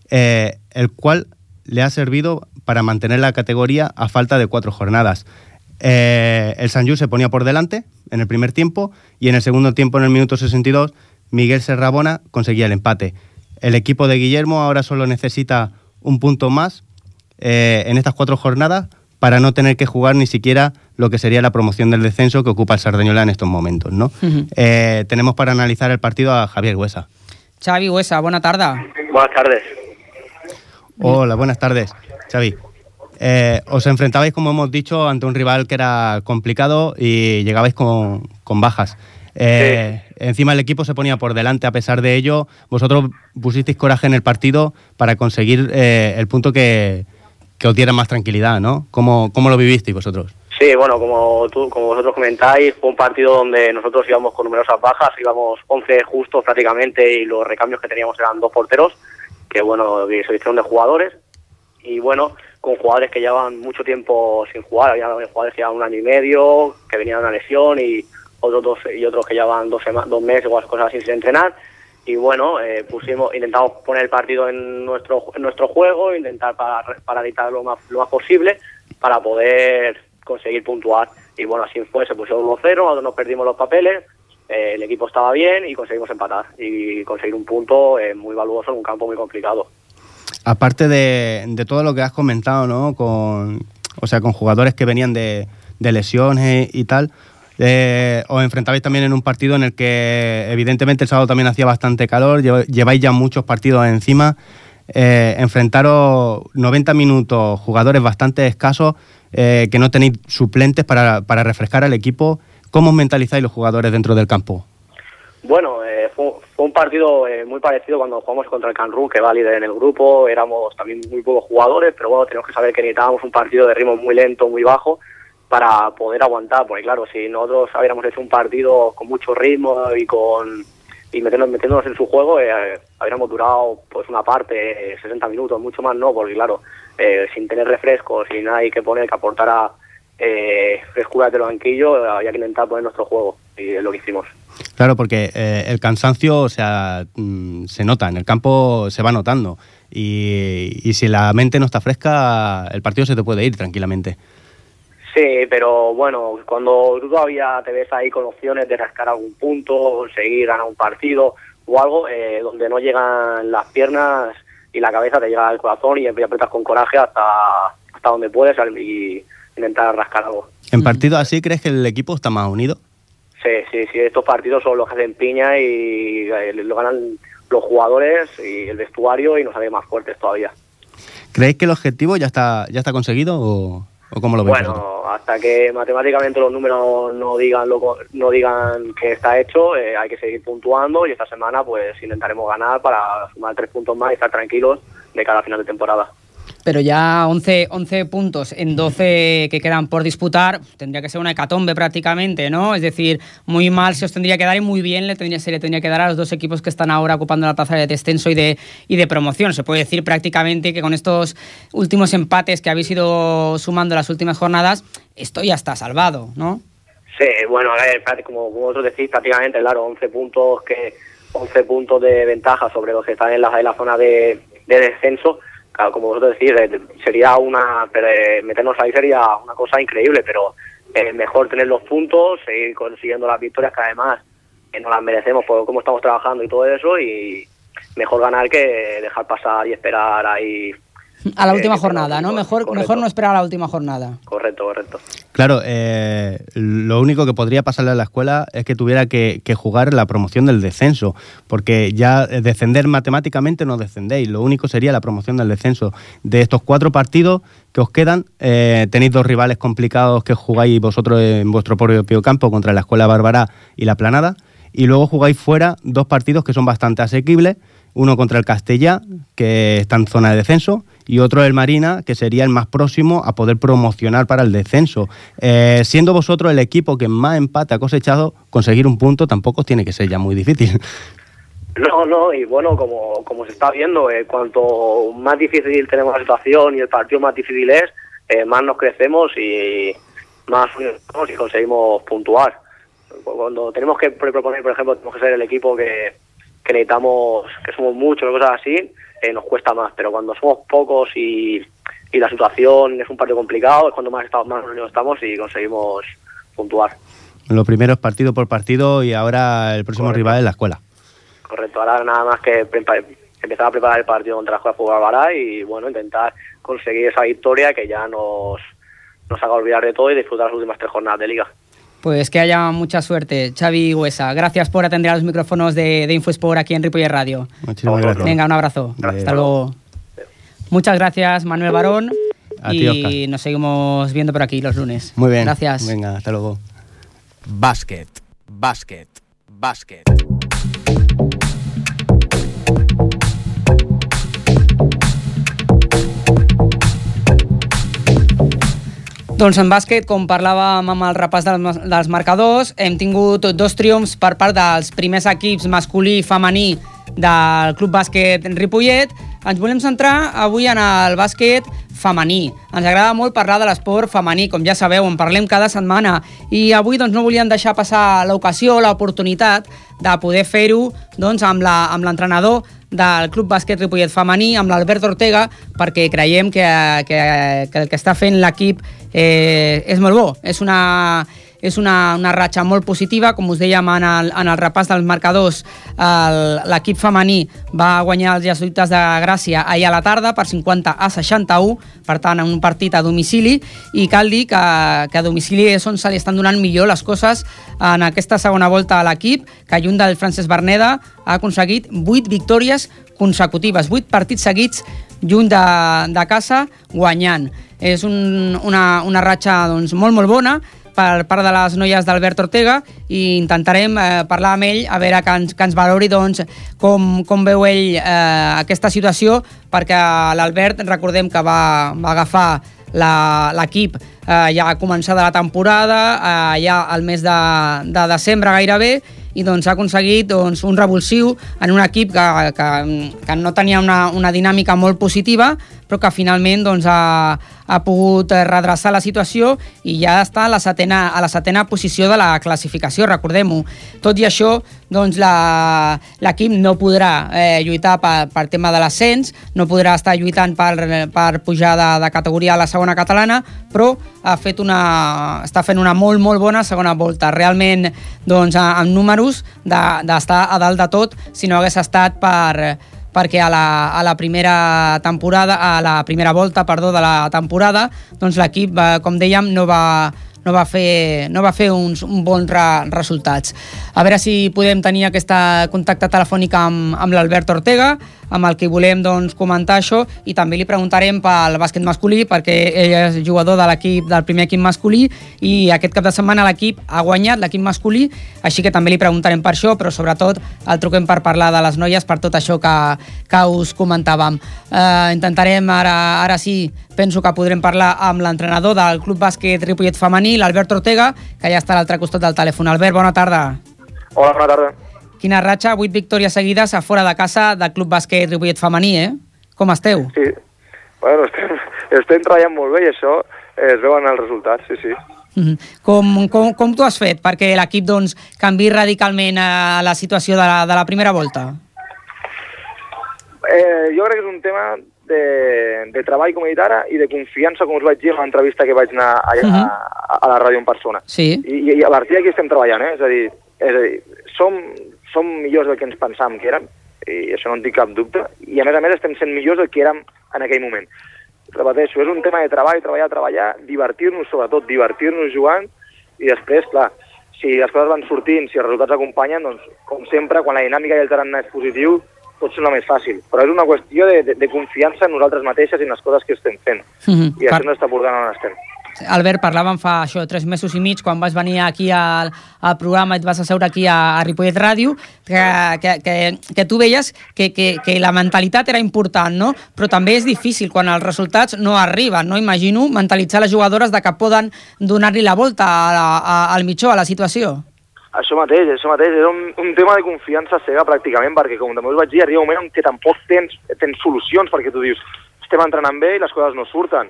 H: eh, el cual le ha servido para mantener la categoría a falta de cuatro jornadas. Eh, el Sanju se ponía por delante en el primer tiempo y en el segundo tiempo, en el minuto 62, Miguel Serrabona conseguía el empate. El equipo de Guillermo ahora solo necesita un punto más eh, en estas cuatro jornadas para no tener que jugar ni siquiera lo que sería la promoción del descenso que ocupa el Sardeñola en estos momentos. ¿no? Eh, tenemos para analizar el partido a Javier Huesa.
B: Xavi Huesa, buena tarde.
I: Buenas tardes.
H: Hola, buenas tardes, Xavi. Eh, os enfrentabais, como hemos dicho, ante un rival que era complicado y llegabais con, con bajas. Eh, Encima el equipo se ponía por delante, a pesar de ello, vosotros pusisteis coraje en el partido para conseguir eh, el punto que, que os diera más tranquilidad, ¿no? ¿Cómo, ¿Cómo lo vivisteis vosotros?
I: Sí, bueno, como, tú, como vosotros comentáis, fue un partido donde nosotros íbamos con numerosas bajas, íbamos 11 justos prácticamente y los recambios que teníamos eran dos porteros, que bueno, que se hicieron de jugadores y bueno, con jugadores que llevaban mucho tiempo sin jugar, había jugadores que llevaban un año y medio, que venían de una lesión y otros dos y otros que llevaban dos, sema- dos meses o cosas así sin entrenar y bueno, eh, pusimos, intentamos poner el partido en nuestro nuestro juego, intentar para, lo más, lo más posible para poder conseguir puntuar. Y bueno, así fue, se pusieron 1-0, nosotros nos perdimos los papeles, eh, el equipo estaba bien y conseguimos empatar y conseguir un punto eh, muy valuoso en un campo muy complicado.
H: Aparte de, de todo lo que has comentado, ¿no? Con, o sea, con jugadores que venían de, de lesiones y tal, eh, os enfrentabais también en un partido en el que evidentemente el sábado también hacía bastante calor, lle- lleváis ya muchos partidos encima, eh, enfrentaros 90 minutos, jugadores bastante escasos, eh, que no tenéis suplentes para, para refrescar al equipo. ¿Cómo os mentalizáis los jugadores dentro del campo?
I: Bueno, eh, fue, fue un partido eh, muy parecido cuando jugamos contra el Canrú, que va líder en el grupo. Éramos también muy pocos jugadores, pero bueno, tenemos que saber que necesitábamos un partido de ritmo muy lento, muy bajo, para poder aguantar. Porque claro, si nosotros hubiéramos hecho un partido con mucho ritmo y con y metiéndonos, en su juego, eh, habríamos durado pues una parte, eh, 60 minutos, mucho más no, porque claro, eh, sin tener refrescos, sin nadie que poner que aportara eh, frescura del banquillo, había que intentar poner nuestro juego y es lo que hicimos.
H: Claro, porque eh, el cansancio, o sea, mm, se nota, en el campo se va notando. Y, y si la mente no está fresca, el partido se te puede ir tranquilamente.
I: Sí, pero bueno, cuando tú todavía te ves ahí con opciones de rascar algún punto, conseguir ganar un partido o algo, eh, donde no llegan las piernas y la cabeza te llega al corazón y apretas con coraje hasta, hasta donde puedes y intentar rascar algo.
H: ¿En partidos así crees que el equipo está más unido?
I: Sí, sí, sí, estos partidos son los que hacen piña y eh, lo ganan los jugadores y el vestuario y nos hacen más fuertes todavía.
H: ¿Creéis que el objetivo ya está, ya está conseguido o, o cómo lo veis? vosotros?
I: Bueno, hasta que matemáticamente los números no digan lo, no digan que está hecho, eh, hay que seguir puntuando y esta semana pues intentaremos ganar para sumar tres puntos más y estar tranquilos de cara a final de temporada.
B: Pero ya 11, 11 puntos en 12 que quedan por disputar, tendría que ser una hecatombe prácticamente, ¿no? Es decir, muy mal se os tendría que dar y muy bien le tendría, se le tendría que dar a los dos equipos que están ahora ocupando la plaza de descenso y de, y de promoción. Se puede decir prácticamente que con estos últimos empates que habéis ido sumando las últimas jornadas, esto ya está salvado, ¿no?
I: Sí, bueno, a ver, como vosotros decís, prácticamente, claro, 11 puntos que 11 puntos de ventaja sobre los que están en la, en la zona de, de descenso. Como vosotros decís, eh, sería una eh, meternos ahí sería una cosa increíble, pero eh, mejor tener los puntos, seguir consiguiendo las victorias que además eh, nos las merecemos por cómo estamos trabajando y todo eso y mejor ganar que dejar pasar y esperar ahí.
B: A la
I: Eh,
B: última
I: que
B: jornada, ¿no?
I: correcto,
B: Mejor,
I: correcto.
B: mejor no esperar a la última jornada.
I: Correcto, correcto.
H: Claro, eh, lo único que podría pasarle a la escuela es que tuviera que, que jugar la promoción del descenso, porque ya eh, descender matemáticamente no descendéis, lo único sería la promoción del descenso. De estos cuatro partidos que os quedan, eh, tenéis dos rivales complicados que jugáis vosotros en vuestro propio campo contra la Escuela Bárbara y la Planada, y luego jugáis fuera dos partidos que son bastante asequibles, uno contra el Castellá, que está en zona de descenso, y otro el Marina, que sería el más próximo a poder promocionar para el descenso. Eh, siendo vosotros el equipo que más empate ha cosechado, conseguir un punto tampoco tiene que ser ya muy difícil.
I: No, no, y bueno, como, como se está viendo, eh, cuanto más difícil tenemos la situación y el partido más difícil es, eh, más nos crecemos y más y conseguimos puntuar. Cuando tenemos que proponer, por ejemplo, tenemos que ser el equipo que, que necesitamos, que somos muchos cosas así, eh, nos cuesta más, pero cuando somos pocos y, y la situación es un partido complicado, es cuando más, estamos, más unidos estamos y conseguimos puntuar.
H: Lo primero es partido por partido y ahora el próximo
I: Correcto.
H: rival es la escuela.
I: Correcto, ahora nada más que empezar a preparar el partido contra la Escuela Alvará y bueno, intentar conseguir esa victoria que ya nos, nos haga olvidar de todo y disfrutar las últimas tres jornadas de liga.
B: Pues que haya mucha suerte, Xavi Huesa. Gracias por atender a los micrófonos de, de InfoSport aquí en Ripollet Radio.
H: Muchísimas
I: Vamos,
H: gracias.
B: Venga, un abrazo.
H: Gracias.
B: Hasta luego. Muchas gracias, Manuel Barón.
H: A ti,
B: y nos seguimos viendo por aquí los lunes.
H: Muy bien.
B: Gracias.
H: Venga, hasta luego.
D: Bàsquet, bàsquet, bàsquet.
B: Doncs en bàsquet, com parlàvem amb el repàs dels, marcadors, hem tingut dos triomfs per part dels primers equips masculí i femení del Club Bàsquet Ripollet. Ens volem centrar avui en el bàsquet femení. Ens agrada molt parlar de l'esport femení, com ja sabeu, en parlem cada setmana. I avui doncs, no volíem deixar passar l'ocasió, l'oportunitat de poder fer-ho doncs, amb l'entrenador del Club Bàsquet Ripollet femení amb l'Albert Ortega perquè creiem que, que, que el que està fent l'equip eh, és molt bo. És una, és una, una ratxa molt positiva, com us dèiem en el, en el repàs dels marcadors, l'equip femení va guanyar els jesuïtes de Gràcia ahir a la tarda per 50 a 61, per tant, en un partit a domicili, i cal dir que, que a domicili és on se li estan donant millor les coses en aquesta segona volta a l'equip, que lluny del Francesc Berneda ha aconseguit 8 victòries consecutives, 8 partits seguits lluny de, de casa guanyant. És un, una, una ratxa doncs, molt, molt bona per part de les noies d'Albert Ortega i intentarem eh, parlar amb ell a veure que ens, que ens valori doncs, com, com veu ell eh, aquesta situació perquè l'Albert recordem que va, va agafar l'equip eh, ja a començar de la temporada, eh, ja al mes de, de desembre gairebé, i doncs ha aconseguit doncs, un revulsiu en un equip que, que, que no tenia una, una dinàmica molt positiva, però que finalment doncs, ha, ha pogut eh, redreçar la situació i ja està a la setena, a la setena posició de la classificació, recordem-ho. Tot i això, doncs, l'equip no podrà eh, lluitar per, per tema de l'ascens, no podrà estar lluitant per, per pujar de, de categoria a la segona catalana, però ha fet una, està fent una molt, molt bona segona volta. Realment, doncs, amb números de- d'estar a dalt de tot, si no hagués estat per, perquè a la, a la primera temporada, a la primera volta, perdó, de la temporada, doncs l'equip, eh, com dèiem, no va, no va fer, no va fer uns, un bons re, resultats. A veure si podem tenir aquest contacte telefònic amb, amb l'Albert Ortega, amb el que volem doncs, comentar això, i també li preguntarem pel bàsquet masculí, perquè ell és jugador de l'equip del primer equip masculí, i aquest cap de setmana l'equip ha guanyat, l'equip masculí, així que també li preguntarem per això, però sobretot el truquem per parlar de les noies, per tot això que, que us comentàvem. Eh, intentarem ara, ara sí, penso que podrem parlar amb l'entrenador del Club Bàsquet Ripollet Femení, l'Albert Ortega, que ja està a l'altre costat del telèfon. Albert, bona tarda.
I: Hola, bona tarda.
B: Quina ratxa, 8 victòries seguides a fora de casa del Club Bàsquet Ripollet Femení, eh? Com esteu?
J: Sí. Bueno, estem, estem treballant molt bé i això eh, es veuen els resultats, sí, sí.
B: Mhm. Com, com, com t'ho has fet perquè l'equip doncs, canvi radicalment a la situació de la, de la primera volta?
J: Eh, jo crec que és un tema de, de treball, com he dit ara, i de confiança, com us vaig dir en l'entrevista que vaig anar allà,
B: Mhm.
J: a, a la ràdio en persona.
B: Sí.
J: I, I a partir d'aquí estem treballant, eh? És a dir, és a dir som, som millors del que ens pensàvem que érem, i això no en tinc cap dubte, i a més a més estem sent millors del que érem en aquell moment. Repeteixo, és un tema de treball, treballar, treballar, divertir-nos, sobretot divertir-nos jugant, i després, clar, si les coses van sortint, si els resultats acompanyen, doncs, com sempre, quan la dinàmica i el tarannà és positiu, tot sembla més fàcil. Però és una qüestió de, de, de confiança en nosaltres mateixes i en les coses que estem fent.
B: Mhm.
J: I
B: Per-
J: això no està portant on estem.
B: Albert, parlàvem fa això, tres mesos i mig, quan vas venir aquí al, al programa i et vas asseure aquí a, a Ripollet Ràdio, que, que, que, que tu veies que, que, que la mentalitat era important, no? Però també és difícil quan els resultats no arriben, no? Imagino mentalitzar les jugadores de que poden donar-li la volta a, la- a, al mitjó, a la situació.
J: Això mateix, això mateix, és un, un tema de confiança cega pràcticament, perquè com també us vaig dir, arriba un moment en què tampoc tens, tens solucions, perquè tu dius, estem entrenant bé i les coses no surten.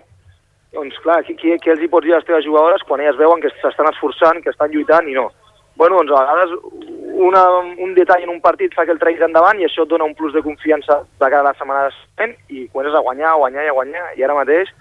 J: Doncs clar, qui, qui, qui els hi pots dir a les teves jugadores quan elles veuen que s'estan esforçant, que estan lluitant i no? Bueno, doncs a vegades una, un detall en un partit fa que el treguis endavant i això et dona un plus de confiança de cada setmana seguent i comences a guanyar, a guanyar i a guanyar. I ara mateix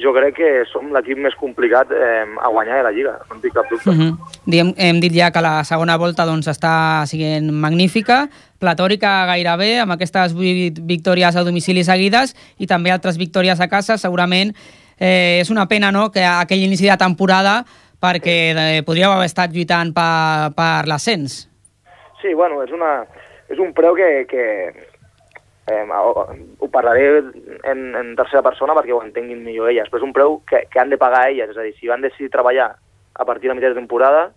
J: jo crec que som l'equip més complicat eh, a guanyar de la Lliga, no en tinc cap dubte.
B: Uh -huh. Diem, hem dit ja que la segona volta doncs, està sent magnífica, platòrica gairebé, amb aquestes victòries a domicili seguides i també altres victòries a casa, segurament eh, és una pena no, que aquell inici de temporada perquè eh, podríeu haver estat lluitant per, per l'ascens.
J: Sí, bueno, és, una, és un preu que, que eh, ho, ho parlaré en, en tercera persona perquè ho entenguin millor elles, però és un preu que, que han de pagar elles, és a dir, si van decidir treballar a partir de la mitja de temporada,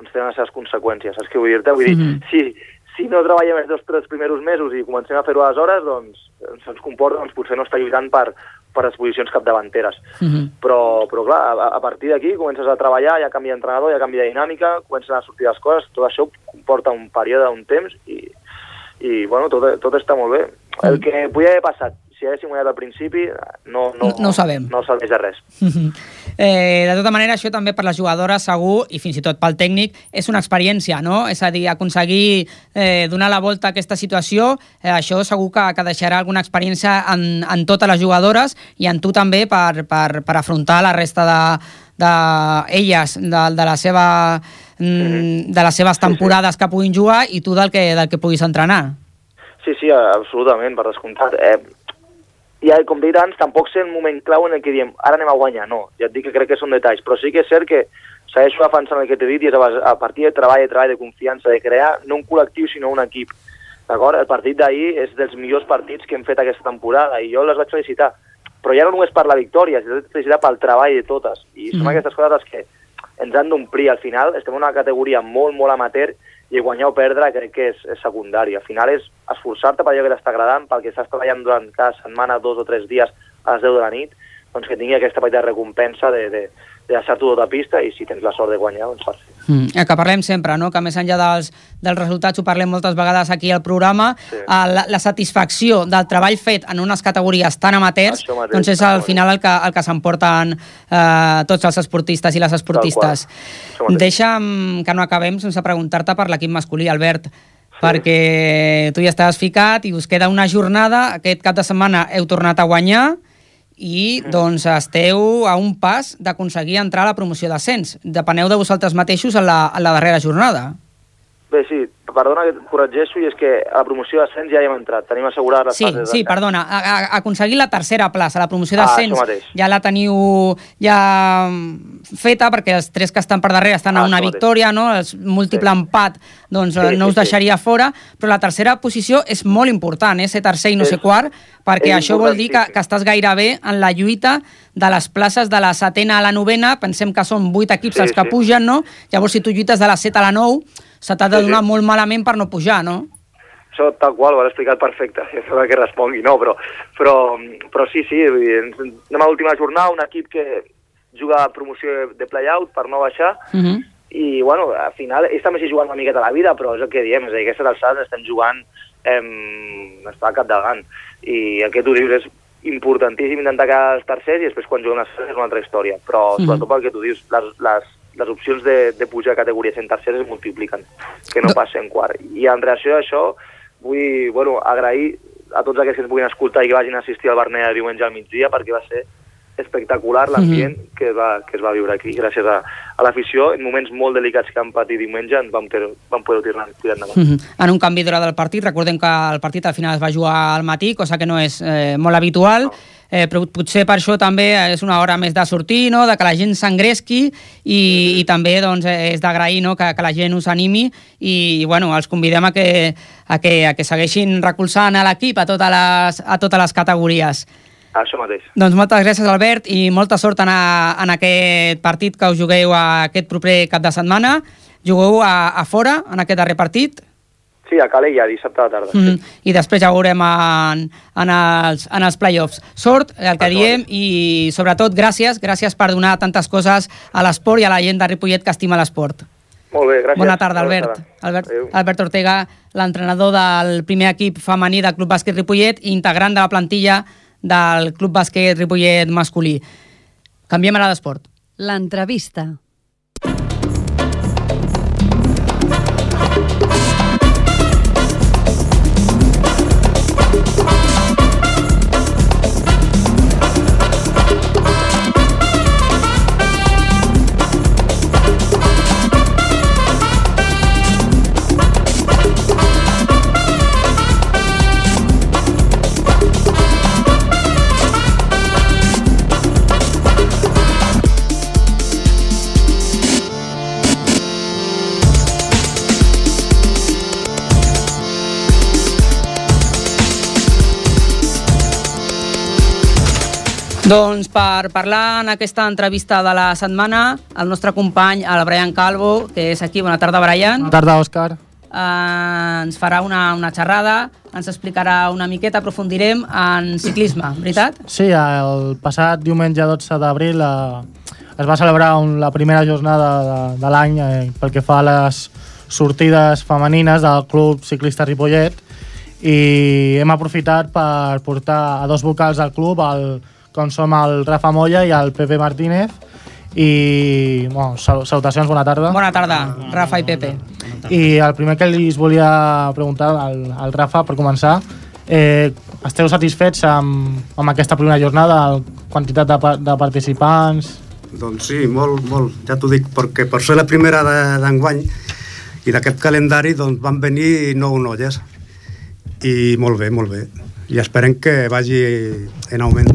J: doncs tenen les seves conseqüències, saps què vull dir-te? Vull dir,
B: Mhm.
J: si, si no treballem els dos tres primers mesos i comencem a fer-ho aleshores, doncs se'ns comporta, doncs potser no està lluitant per, per les posicions capdavanteres.
B: Uh -huh.
J: Però, però clar, a, a partir d'aquí comences a treballar, hi ha canvi d'entrenador, hi ha canvi de dinàmica, comencen a sortir les coses, tot això comporta un període, un temps, i, i bueno, tot, tot està molt bé. El que podia haver passat, si haguéssim guanyat al principi, no, no,
B: No- no ho sabem.
J: No serveix de res.
B: Eh, de tota manera, això també per les jugadores segur, i fins i tot pel tècnic, és una experiència, no? És a dir, aconseguir eh, donar la volta a aquesta situació, eh, això segur que, que deixarà alguna experiència en, en totes les jugadores i en tu també per, per, per afrontar la resta de, de elles, de, de la seva mm, de les seves temporades que puguin jugar i tu del que, del que puguis entrenar.
J: Sí, sí, absolutament, per descomptat. Eh, ja, com dit abans, tampoc sé el moment clau en el que diem ara anem a guanyar, no. Ja et dic que crec que són detalls, però sí que és cert que segueixo defensant el que t'he dit i és a, partir de treball, de treball, de confiança, de crear no un col·lectiu sinó un equip. D'acord? El partit d'ahir és dels millors partits que hem fet aquesta temporada i jo les vaig felicitar. Però ja no només per la victòria, sinó felicitar pel treball de totes. I són
B: Mhm.
J: aquestes coses les que ens han d'omplir. Al final estem en una categoria molt, molt amateur i guanyar o perdre crec que és, és secundari. Al final és esforçar-te per allò que t'està agradant, pel que estàs treballant durant cada setmana, dos o tres dies a les 10 de la nit, doncs que tingui aquesta petita recompensa de, de, de deixar-t'ho tot a pista i si tens la sort de guanyar, doncs fas.
B: Mm. El que parlem sempre, no? que més enllà dels, dels resultats, ho parlem moltes vegades aquí al programa, sí. la, la satisfacció del treball fet en unes categories tan amateurs,
J: mateix,
B: doncs és al final el que, el que s'emporten eh, tots els esportistes i les esportistes. Deixa'm que no acabem sense preguntar-te per l'equip masculí, Albert, perquè tu ja estaves ficat i us queda una jornada, aquest cap de setmana heu tornat a guanyar, i doncs esteu a un pas d'aconseguir entrar a la promoció d'ascens. Depeneu de vosaltres mateixos en la, en la darrera jornada.
J: Bé, sí, perdona que et corregeixo, i és que a la promoció d'ascens ja hi hem entrat. Tenim assegurades les
B: Sí,
J: fases
B: sí, perdona, a, a, aconseguir la tercera plaça, la promoció
J: Ah,
B: d'ascens,
J: mateix.
B: ja la teniu ja mm, feta, perquè els tres que estan per darrere estan
J: Ah,
B: a una victòria, no? el múltiple empat doncs,
J: Sí,
B: no
J: sí,
B: us
J: sí.
B: deixaria fora, però la tercera posició és molt important, eh? ser tercer i no
J: És-
B: ser quart, perquè això vol dir que, que estàs gairebé en la lluita de les places de la setena a la novena, pensem que són vuit equips
J: Sí,
B: els que
J: sí.
B: pugen, no? Llavors, si tu lluites de la 7 a la 9, se t'ha de
J: Sí, sí.
B: donar molt malament per no pujar, no?
J: Això tal qual, ho has explicat perfecte, si sembla que respongui, no, però, però, però sí, sí, vull dir, ens- anem a l'última jornada, un equip que juga a promoció de play-out per no baixar,
B: Uh -huh.
J: i bueno, al final ells també s'hi juguen una miqueta la vida, però és el que diem, és a dir, aquestes alçades estem jugant eh, està al capdavant, i que tu dius és importantíssim intentar quedar els tercers i després quan juguem les és una altra història, però
B: Mhm.
J: sobretot pel que tu dius, les, les, les opcions de, de pujar a categories en tercers es multipliquen, que no passa en quart. I en reacció a això, vull bueno, agrair a tots aquells que ens puguin escoltar i que vagin a assistir al Berneda diumenge al migdia perquè va ser espectacular l'ambient que, es va, que es va viure aquí gràcies a, a l'afició en moments molt delicats que vam patir diumenge ens vam, ter, vam poder tirar, tirar endavant.
B: Mhm. En un canvi d'hora del partit, recordem que el partit al final es va jugar al matí, cosa que no és eh, molt habitual, eh, però potser per això també és una hora més de sortir, no? de que la gent s'engresqui i, i també doncs, eh, és d'agrair no? que, que la gent us animi i, i bueno, els convidem a que, a que, a que segueixin recolzant a l'equip a, totes les, a totes les categories.
J: Això mateix.
B: Doncs moltes gràcies, Albert, i molta sort en, a, en aquest partit que us jugueu a aquest proper cap de setmana. Jugueu a, a fora, en aquest darrer partit,
J: Sí, a Calella, dissabte a la tarda.
B: mm, i després ja ho veurem en, en, els, en els play-offs. Sort, el que diem, i sobretot gràcies, gràcies per donar tantes coses a l'esport i a la gent de Ripollet que estima l'esport.
J: Molt bé, gràcies.
B: Bona tarda,
J: Bona
B: Albert.
J: tarda.
B: Albert. Albert Ortega, l'entrenador del primer equip femení del Club Bàsquet Ripollet i integrant de la plantilla del Club Bàsquet Ripollet masculí. Canviem ara d'esport.
A: L'entrevista.
B: Doncs per parlar en aquesta entrevista de la setmana, el nostre company, el Brian Calvo, que és aquí. Bona tarda, Brian.
K: Bona tarda, Òscar.
B: Eh, ens farà una, una xerrada, ens explicarà una miqueta, aprofundirem en ciclisme, veritat?
K: Sí, el passat diumenge 12 d'abril eh, es va celebrar un, la primera jornada de, de l'any eh, pel que fa a les sortides femenines del Club Ciclista Ripollet i hem aprofitat per portar a dos vocals del club, el, com som el Rafa Moya i el Pepe Martínez, i bueno, sal salutacions, bona tarda.
B: Bona tarda, Rafa i Pepe.
K: I el primer que li volia preguntar al, al Rafa, per començar, eh, esteu satisfets amb, amb aquesta primera jornada, la quantitat de, de participants?
L: Doncs sí, molt, molt. Ja t'ho dic, perquè per ser la primera de- d'enguany i d'aquest calendari doncs van venir nou noies. I molt bé, molt bé. I esperem que vagi en augment.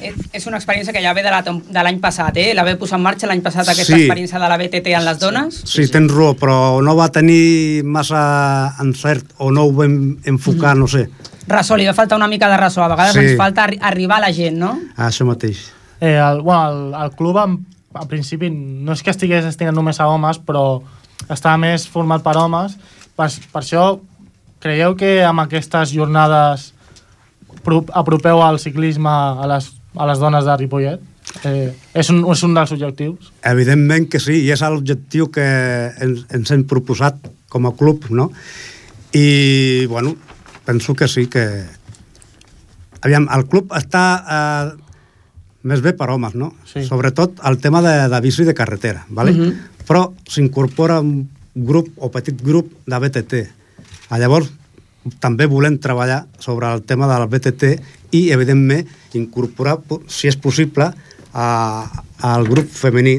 B: Eh, És una experiència que ja ve de l'any passat, eh? La ve posar en marxa l'any passat aquesta
L: Sí.
B: experiència de la BTT en les dones.
L: Sí, sí, tens raó, però no va tenir massa encert o no ho vam enfocar, no sé.
B: Ressò, li va faltar una mica de ressò. A vegades
L: Sí.
B: ens falta arri arribar a la gent, no?
L: Això mateix.
K: Eh, el, bueno, el, el club en, al principi no és que estigués destinat només a homes, però estava més format per homes. Per, per això, creieu que amb aquestes jornades apropeu el ciclisme a les, a les dones de Ripollet? Eh, és, un, és un dels objectius?
L: Evidentment que sí, i és l'objectiu que ens, ens hem proposat com a club, no? I, bueno, penso que sí, que... Aviam, el club està eh, més bé per homes, no?
K: Sí.
L: Sobretot el tema de, de bici de carretera, ¿vale?
K: Mhm.
L: però s'incorpora un grup o petit grup de BTT. A llavors, també volem treballar sobre el tema del BTT i, evidentment, incorporar, po- si és possible, a, al grup femení,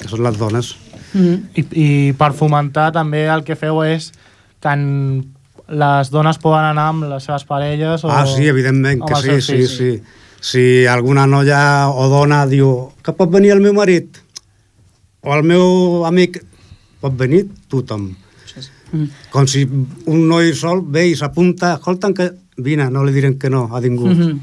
L: que són les dones.
K: I, I per fomentar també el que feu és que en, les dones poden anar amb les seves parelles o
L: Ah, sí, evidentment que sí, sí,
K: fills.
L: sí. Si alguna noia o dona diu que pot venir el meu marit o el meu amic, pot venir tothom. Com si un noi sol ve i s'apunta, escolta'm que vine, no li direm que no a ningú.
K: Mhm.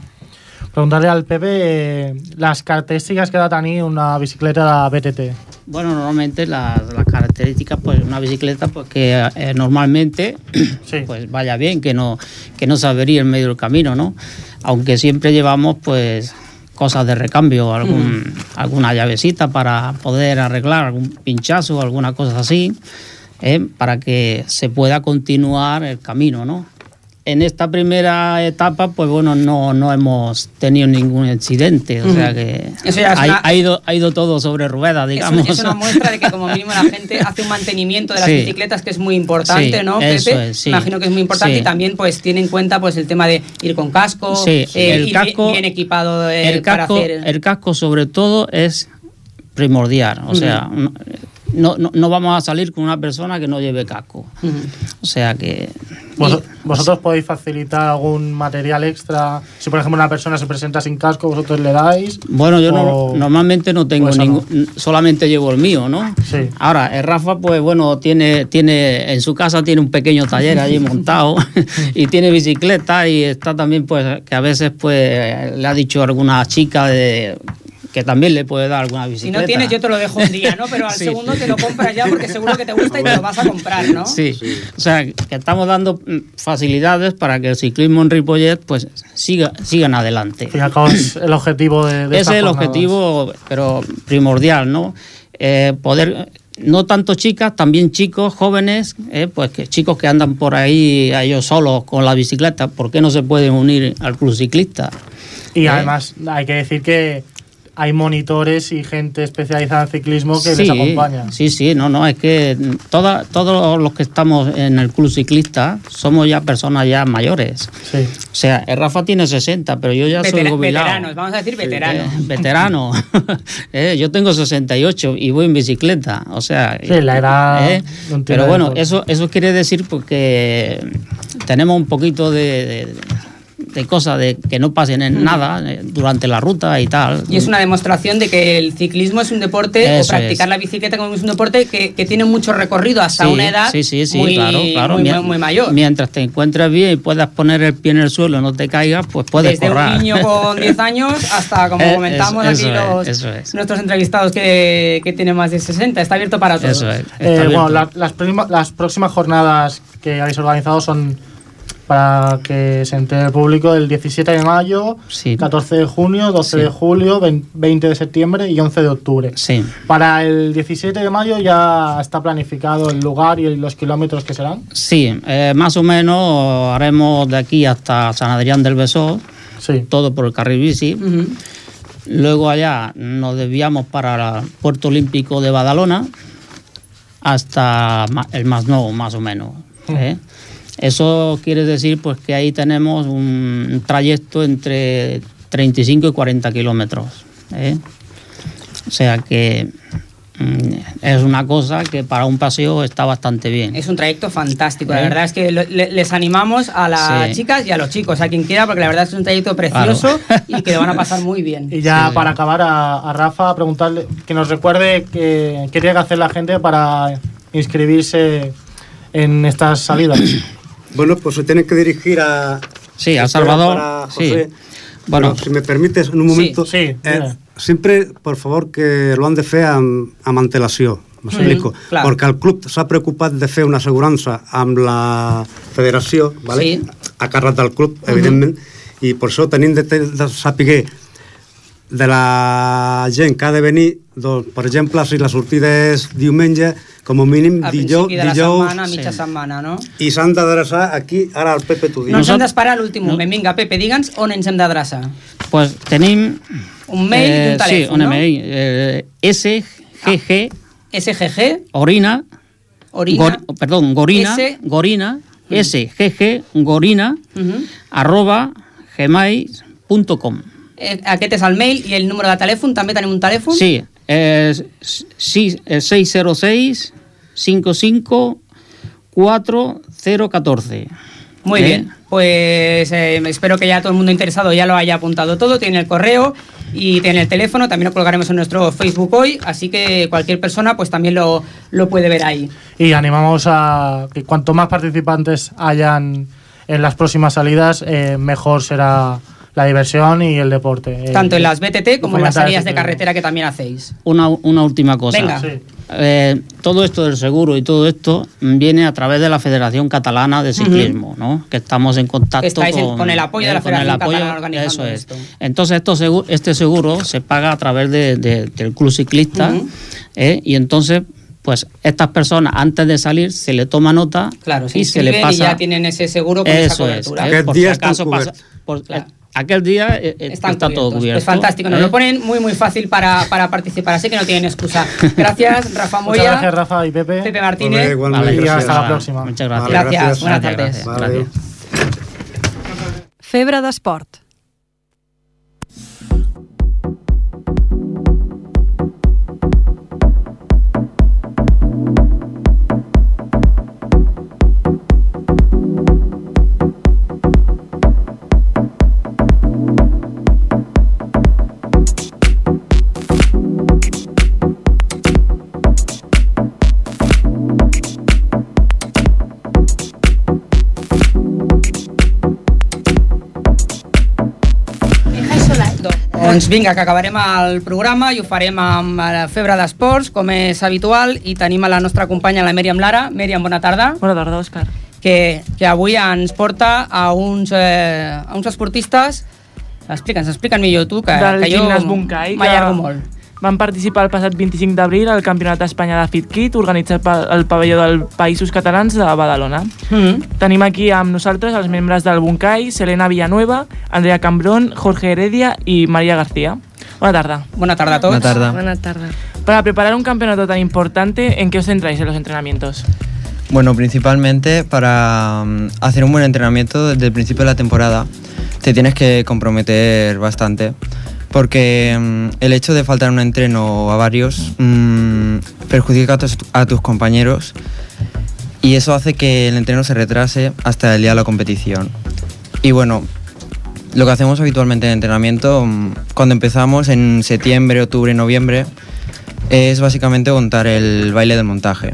K: Preguntar-li al Pepe eh, les característiques que ha de tenir una bicicleta de BTT.
M: Bueno, normalmente la- las características, pues una bicicleta pues que eh, normalmente pues vaya bien, que no, que no se averíe en medio del camino, ¿no? Aunque siempre llevamos pues cosas de recambio, algún, alguna llavecita para poder arreglar algún pinchazo, alguna cosa así, ¿eh? para que se pueda continuar el camino, ¿no? En esta primera etapa, pues bueno, no, no hemos tenido ningún incidente, o
B: Ujú.
M: sea que
B: Eso ya
M: ha,
B: una-
M: ha ido, ha ido todo sobre ruedas, digamos.
B: un- es una muestra de que como mínimo la gente hace un mantenimiento de las
M: Sí.
B: bicicletas que es muy importante,
M: Sí,
B: ¿no,
M: eso
B: Pepe?
M: es, sí.
B: Imagino que es muy importante y también pues tiene en cuenta pues el tema de ir con casco, eh,
M: el
B: ir
M: casco-
B: bien, bien equipado eh,
M: el,
B: para
M: casco,
B: hacer...
M: el casco sobre todo es primordial, o
B: Ujú.
M: sea, no, no, no vamos a salir con una persona que no lleve casco. O sea que...
K: Vos- ¿Vosotros podéis facilitar algún material extra? Si, por ejemplo, una persona se presenta sin casco, ¿vosotros le dais?
M: Bueno, yo no- normalmente no tengo ningún, solamente llevo el mío, ¿no?
K: Sí.
M: Ahora, el Rafa, pues bueno, tiene, tiene, en su casa tiene un pequeño taller allí montado y tiene bicicleta y está también, pues, que a veces, pues, le ha dicho a alguna chica de que también le puede dar alguna
B: Si
M: bicicleta.
B: no tienes, yo te lo dejo un día, ¿no? Pero al
M: Sí.
B: segundo te lo compras ya porque seguro que te gusta y te lo vas a comprar, ¿no?
M: Sí. o sea, que estamos dando mm, facilidades para que el ciclismo en Ripollet pues siga, sigan adelante.
K: Y cabo es el objetivo de, de
M: Ese es el
K: jornadas.
M: objetivo, pero primordial, ¿no? Eh, poder, no tanto chicas, también chicos jóvenes, eh, pues que chicos que andan por ahí a ellos solos con la bicicleta, ¿por qué no se pueden unir al club ciclista?
K: Y
M: Eh,
K: además hay que decir que hay monitores y gente especializada en ciclismo que
M: sí,
K: les acompaña.
M: Sí, sí, no, no, es que toda, todos los que estamos en el club ciclista somos ya personas ya mayores.
K: Sí.
M: O sea, el Rafa tiene 60, pero yo ya soy jubilado.
B: veteranos, vamos a decir veteranos.
M: Eh, veterano. Eh, yo tengo 68 y voy en bicicleta. O sea.
K: Sí, la edad
M: eh, pero bueno, eso, eso quiere decir porque tenemos un poquito de, de- de cosas de que no pasen en nada eh, durante la ruta y tal.
B: Y es una demostración de que el ciclismo es un deporte,
M: Eso
B: o practicar
M: es.
B: la bicicleta como es un deporte que, que tiene mucho recorrido hasta
M: Sí,
B: una edad
M: sí, sí, sí,
B: muy,
M: claro, claro.
B: muy,
M: Mien-
B: muy- muy mayor.
M: Mientras te encuentres bien y puedas poner el pie en el suelo, no te caigas, pues puedes
B: Desde
M: correr.
B: un niño con 10 años hasta, como
M: Eh,
B: comentamos
M: eso-
B: aquí los,
M: es, eso es.
B: nuestros entrevistados que, que tienen más de 60. Está abierto para todos.
M: Eso es.
K: Eh, bueno, la- las, las próximas jornadas que habéis organizado son para que se entere el público el 17 de mayo, 14 de junio, 12
M: Sí.
K: de julio, 20 de septiembre y 11 de octubre.
M: Sí.
K: Para el 17 de mayo ya está planificado el lugar y los kilómetros que serán.
M: Sí, eh, más o menos haremos de aquí hasta San Adrián del Besós, todo por el carril bici. Luego allá nos desviamos para el Puerto Olímpico de Badalona hasta el Masnou, más o menos. ¿eh? Eso quiere decir pues que ahí tenemos un trayecto entre 35 y 40 kilómetros. ¿eh? O sea que mm, es una cosa que para un paseo está bastante bien.
B: Es un trayecto fantástico. La
M: ¿Eh?
B: verdad es que lo- le- les animamos a las
M: Sí.
B: chicas y a los chicos, a quien quiera, porque la verdad es que es un trayecto precioso y que lo van a pasar muy bien.
K: Y ya para acabar a, a Rafa, preguntarle que nos recuerde que- qué tiene que hacer la gente para inscribirse en estas salidas.
L: Bueno, pues se tienen que dirigir a...
M: Sí, a Salvador,
L: para
M: sí.
L: José.
M: Bueno.
L: Pero si me permites, en un
M: Sí,
L: momento...
K: sí,
L: eh,
K: dime.
L: sempre, por favor, que lo han de fer amb, amb antelació. M'explico.
B: Mhm, clar.
L: Perquè el club s'ha preocupat de fer una assegurança amb la federació, vale?
B: Sí.
L: a càrrec del club,
B: Mhm.
L: evidentment, i per això tenim de, de saber de la gent que ha de venir, doncs, per exemple, si la sortida és diumenge, com a mínim
B: A
L: dijous,
B: principi de la
L: dijous
B: setmana, mitja setmana, no?
L: i s'han d'adreçar aquí, ara el Pepe t'ho diu.
B: No ens hem d'esperar a l'últim moment. Vinga, Pepe, digue'ns on ens hem d'adreçar.
M: Pues tenim...
B: Un mail i un telèfon,
M: Sí, un
B: no?
M: mail. Eh, SGG...
B: SGG...
M: Orina...
B: Orina.
M: Gor- perdón, Gorina...
B: S-
M: Gorina... SGG Gorina...
B: Mhm.
M: arroba gmail.com
B: Eh, Aquest és el mail i el número de telèfon. També tenim un telèfon?
M: Sí, es sí, es 606 55 4014.
B: Muy
M: ¿Eh?
B: bien, pues eh, espero que ya todo el mundo interesado ya lo haya apuntado todo, tiene el correo y tiene el teléfono, también lo colgaremos en nuestro Facebook hoy, así que cualquier persona pues también lo, lo puede ver ahí.
K: Y animamos a que cuanto más participantes hayan en las próximas salidas, eh, mejor será la diversión y el deporte. Eh,
B: Tanto en las BTT como en las
K: ese
B: de carretera que también hacéis.
M: Una, una última cosa.
B: Venga. Sí.
M: Eh, todo esto del seguro y todo esto viene a través de la Federación Catalana de Ciclismo, ¿no? Que estamos en contacto
B: estáis
M: con,
B: con el apoyo de la
M: el
B: Federación
M: apoyo-
B: Catalana organizando
M: Eso es.
B: esto.
M: Entonces esto este seguro se paga a través de- de- del club ciclista. ¿eh? y entonces pues estas personas antes de salir se le toma nota
B: Claro, se
M: y se le pasa
B: y ya tienen ese seguro con esa
M: eso es,
B: cobertura.
M: ¿eh? por si acaso pasa- por- aquel día eh, eh, está todo
B: cubiertos.
M: cubierto
B: Es fantástico, nos
M: ¿eh?
B: lo ponen muy muy fácil para, para participar, así que no tienen excusa. Gracias, Rafa
K: Muchas
B: Moya.
K: gracias, Rafa y Pepe.
B: Pepe Martínez.
K: Vale, igualmente.
B: Vale,
K: y hasta
B: gracias.
K: la próxima.
M: Muchas
B: gracias. Vale, Gracias, gracias. buenas tardes.
K: Vale.
A: Febre d'esport.
B: Doncs vinga, que acabarem el programa i ho farem amb la febre d'esports, com és habitual, i tenim a la nostra companya, la Mèriam Lara. Mèriam, bona tarda.
C: Bona tarda, Òscar.
B: Que, que avui ens porta a uns, eh, a uns esportistes... Explica'ns, explica'ns millor tu, que,
C: del
B: que jo m'allargo molt.
C: Van participar el passat 25 d'abril al Campionat d'Espanya de Fit Kit, organitzat pel pavelló del Països Catalans de Badalona.
B: Mm.
C: Tenim aquí amb nosaltres els membres del Bunkai, Selena Villanueva, Andrea Cambrón, Jorge Heredia i María García. Bona tarda.
B: Bona tarda a todos.
N: Bona tarda.
O: Buenas tardes.
C: Para preparar un campeonato tan importante, ¿en qué os centráis en los entrenamientos?
N: Bueno, principalmente para mm, hacer un buen entrenamiento desde el principio de la temporada te tienes que comprometer bastante porque mm, el hecho de faltar un entreno a varios mm, perjudica a tus, a tus compañeros y eso hace que el entreno se retrase hasta el día de la competición. Y bueno, lo que hacemos habitualmente en entrenamiento, mm, cuando empezamos en septiembre, octubre, noviembre, es básicamente montar el baile del montaje.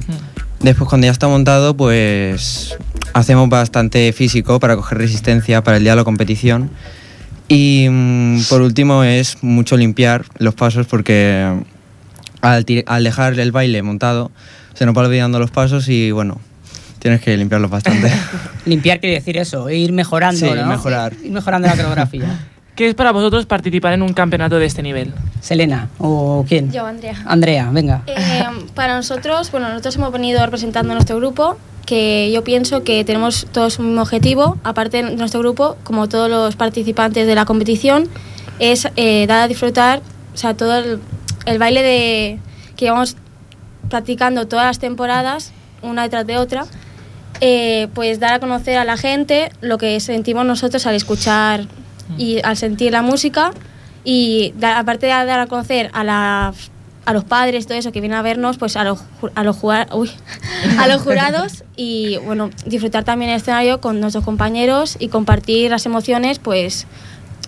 N: Después cuando ya está montado, pues hacemos bastante físico para coger resistencia para el día de la competición. Y mm, por último es mucho limpiar los pasos porque al, dejar el baile montado se nos va olvidando los pasos y bueno, tienes que limpiarlos bastante.
B: Limpiar quiere decir eso, ir mejorando,
N: Sí,
B: ¿no?
N: mejorar.
B: Ir mejorando la coreografía.
C: ¿Qué es para vosotros participar en un campeonato de este nivel?
B: Selena, ¿o quién?
O: Yo, Andrea.
B: Andrea, venga.
O: Eh, para nosotros, bueno, nosotros hemos venido representando a nuestro grupo, que yo pienso que tenemos todos un mismo objetivo, aparte de nuestro grupo, como todos los participantes de la competición, es eh, dar a disfrutar, o sea, todo el, el baile de que vamos practicando todas las temporadas, una detrás de otra, eh, pues dar a conocer a la gente lo que sentimos nosotros al escuchar y al sentir la música y aparte de dar a conocer a las a los padres todo eso que vienen a vernos pues a los a los jugar- uy, a los jurados y bueno disfrutar también el escenario con nuestros compañeros y compartir las emociones pues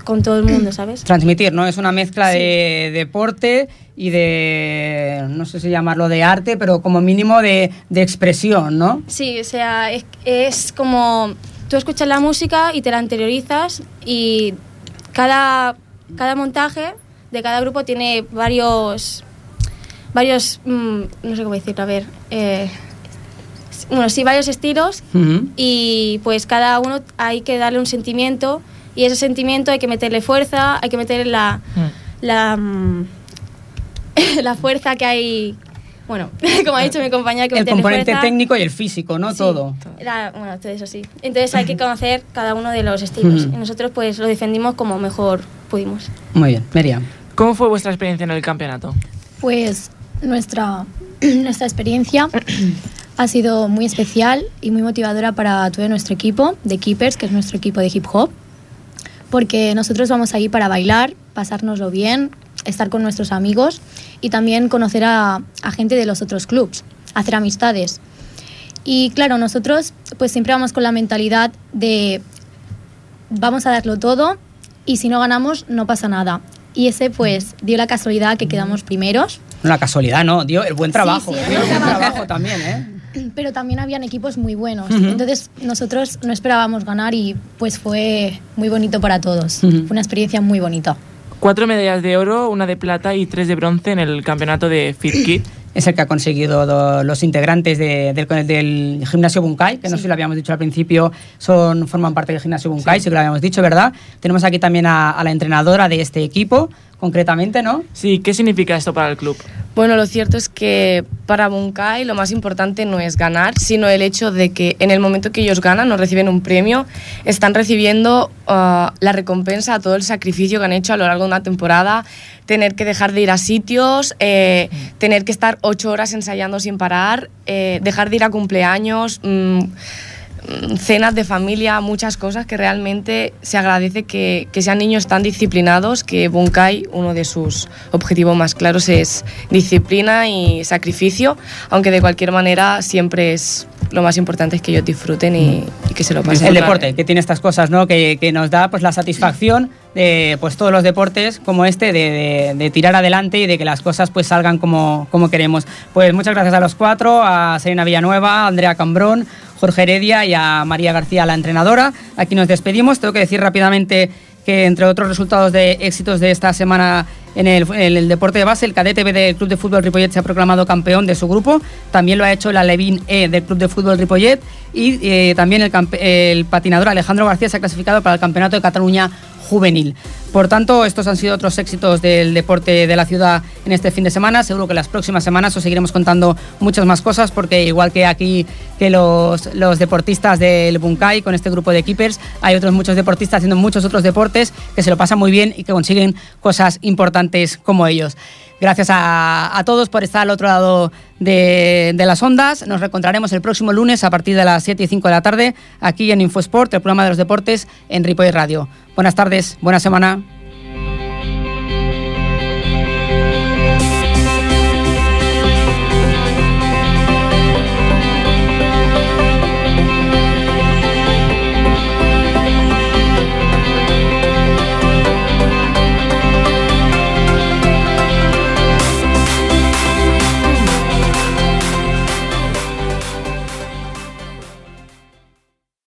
O: con todo el mundo sabes
B: Transmitir, ¿no? Es una mezcla de deporte y de, no sé si llamarlo de arte, pero como mínimo de, de expresión, ¿no?
O: Sí, o sea, es, es como tú escuchas la música y te la interiorizas y cada, cada montaje de cada grupo tiene varios, varios, mm, no sé cómo decirlo, a ver, eh, bueno, sí, varios estilos y pues cada uno hay que darle un sentimiento y ese sentimiento hay que meterle fuerza, hay que meterle la, la, mm, la fuerza que hay, bueno, como ha dicho mi compañera, hay que
B: El componente
O: fuerza.
B: técnico y el físico, ¿no?
O: Sí.
B: Todo.
O: La- bueno, todo eso sí. Entonces hay que conocer cada uno de los estilos y nosotros pues lo defendimos como mejor pudimos.
B: Muy bien, Miriam.
C: ¿Cómo fue vuestra experiencia en el campeonato?
P: Pues nuestra, nuestra experiencia ha sido muy especial y muy motivadora para todo nuestro equipo de Keepers, que es nuestro equipo de hip hop, porque nosotros vamos ahí para bailar, pasárnoslo bien, estar con nuestros amigos y también conocer a, a gente de los otros clubs, hacer amistades. Y claro, nosotros pues siempre vamos con la mentalidad de vamos a darlo todo y si no ganamos no pasa nada. Y ese pues dio la casualidad que quedamos primeros,
B: Una casualidad, ¿no? Dio el buen trabajo.
P: sí, el buen trabajo.
B: también, ¿eh?
P: pero también habían equipos muy buenos. Entonces nosotros no esperábamos ganar y pues fue muy bonito para todos. Fue una experiencia muy bonita.
C: Cuatro medallas de oro, una de plata y tres de bronce en el campeonato de Fit Kid.
B: Es el que ha conseguido do- los integrantes de- del, del gimnasio Bunkai, que no sé si lo habíamos dicho al principio, son, forman parte del gimnasio Bunkai, sí, que lo habíamos dicho, ¿verdad? Tenemos aquí también a, a la entrenadora de este equipo, concretamente, ¿no?
C: Sí, ¿qué significa esto para el club?
Q: Bueno, lo cierto es que para Bunkai lo más importante no es ganar, sino el hecho de que en el momento que ellos ganan o reciben un premio, están recibiendo ah, la recompensa a todo el sacrificio que han hecho a lo largo de una temporada, tener que dejar de ir a sitios, eh, tener que estar ocho horas ensayando sin parar, eh, dejar de ir a cumpleaños. mm, cenas de familia, muchas cosas que realmente se agradece que, que sean niños tan disciplinados, que Bunkai, uno de sus objetivos más claros es disciplina y sacrificio, aunque de cualquier manera siempre es lo más importante es que ellos disfruten y, y que se lo pasen
B: el deporte, que tiene estas cosas, ¿no? Que, que nos da pues la satisfacción de pues todos los deportes como este, de, de- de tirar adelante y de que las cosas pues salgan como, como queremos. Pues muchas gracias a los cuatro, a Serena Villanueva, a Andrea Cambrón, Jorge Heredia y a María García, la entrenadora. Aquí nos despedimos. Tengo que decir rápidamente que entre otros resultados de éxitos de esta semana en el, el deporte de base, el cadete B del Club de Fútbol Ripollet se ha proclamado campeón de su grupo, también lo ha hecho la Levin E del Club de Fútbol Ripollet y eh, también el, el patinador Alejandro García se ha clasificado para el Campeonato de Cataluña Juvenil. Por tanto, estos han sido otros éxitos del deporte de la ciudad en este fin de semana. Seguro que las próximas semanas os seguiremos contando muchas más cosas porque igual que aquí que los, los deportistas del Bunkai con este grupo de keepers, hay otros muchos deportistas haciendo muchos otros deportes que se lo pasan muy bien y que consiguen cosas importantes como ellos. Gracias a, a todos por estar al otro lado de, de las ondas. Nos reencontraremos el próximo lunes a partir de las 7 y 5 de la tarde aquí en Infosport, el programa de los deportes en Ripoll Radio. Buenas tardes, buena semana.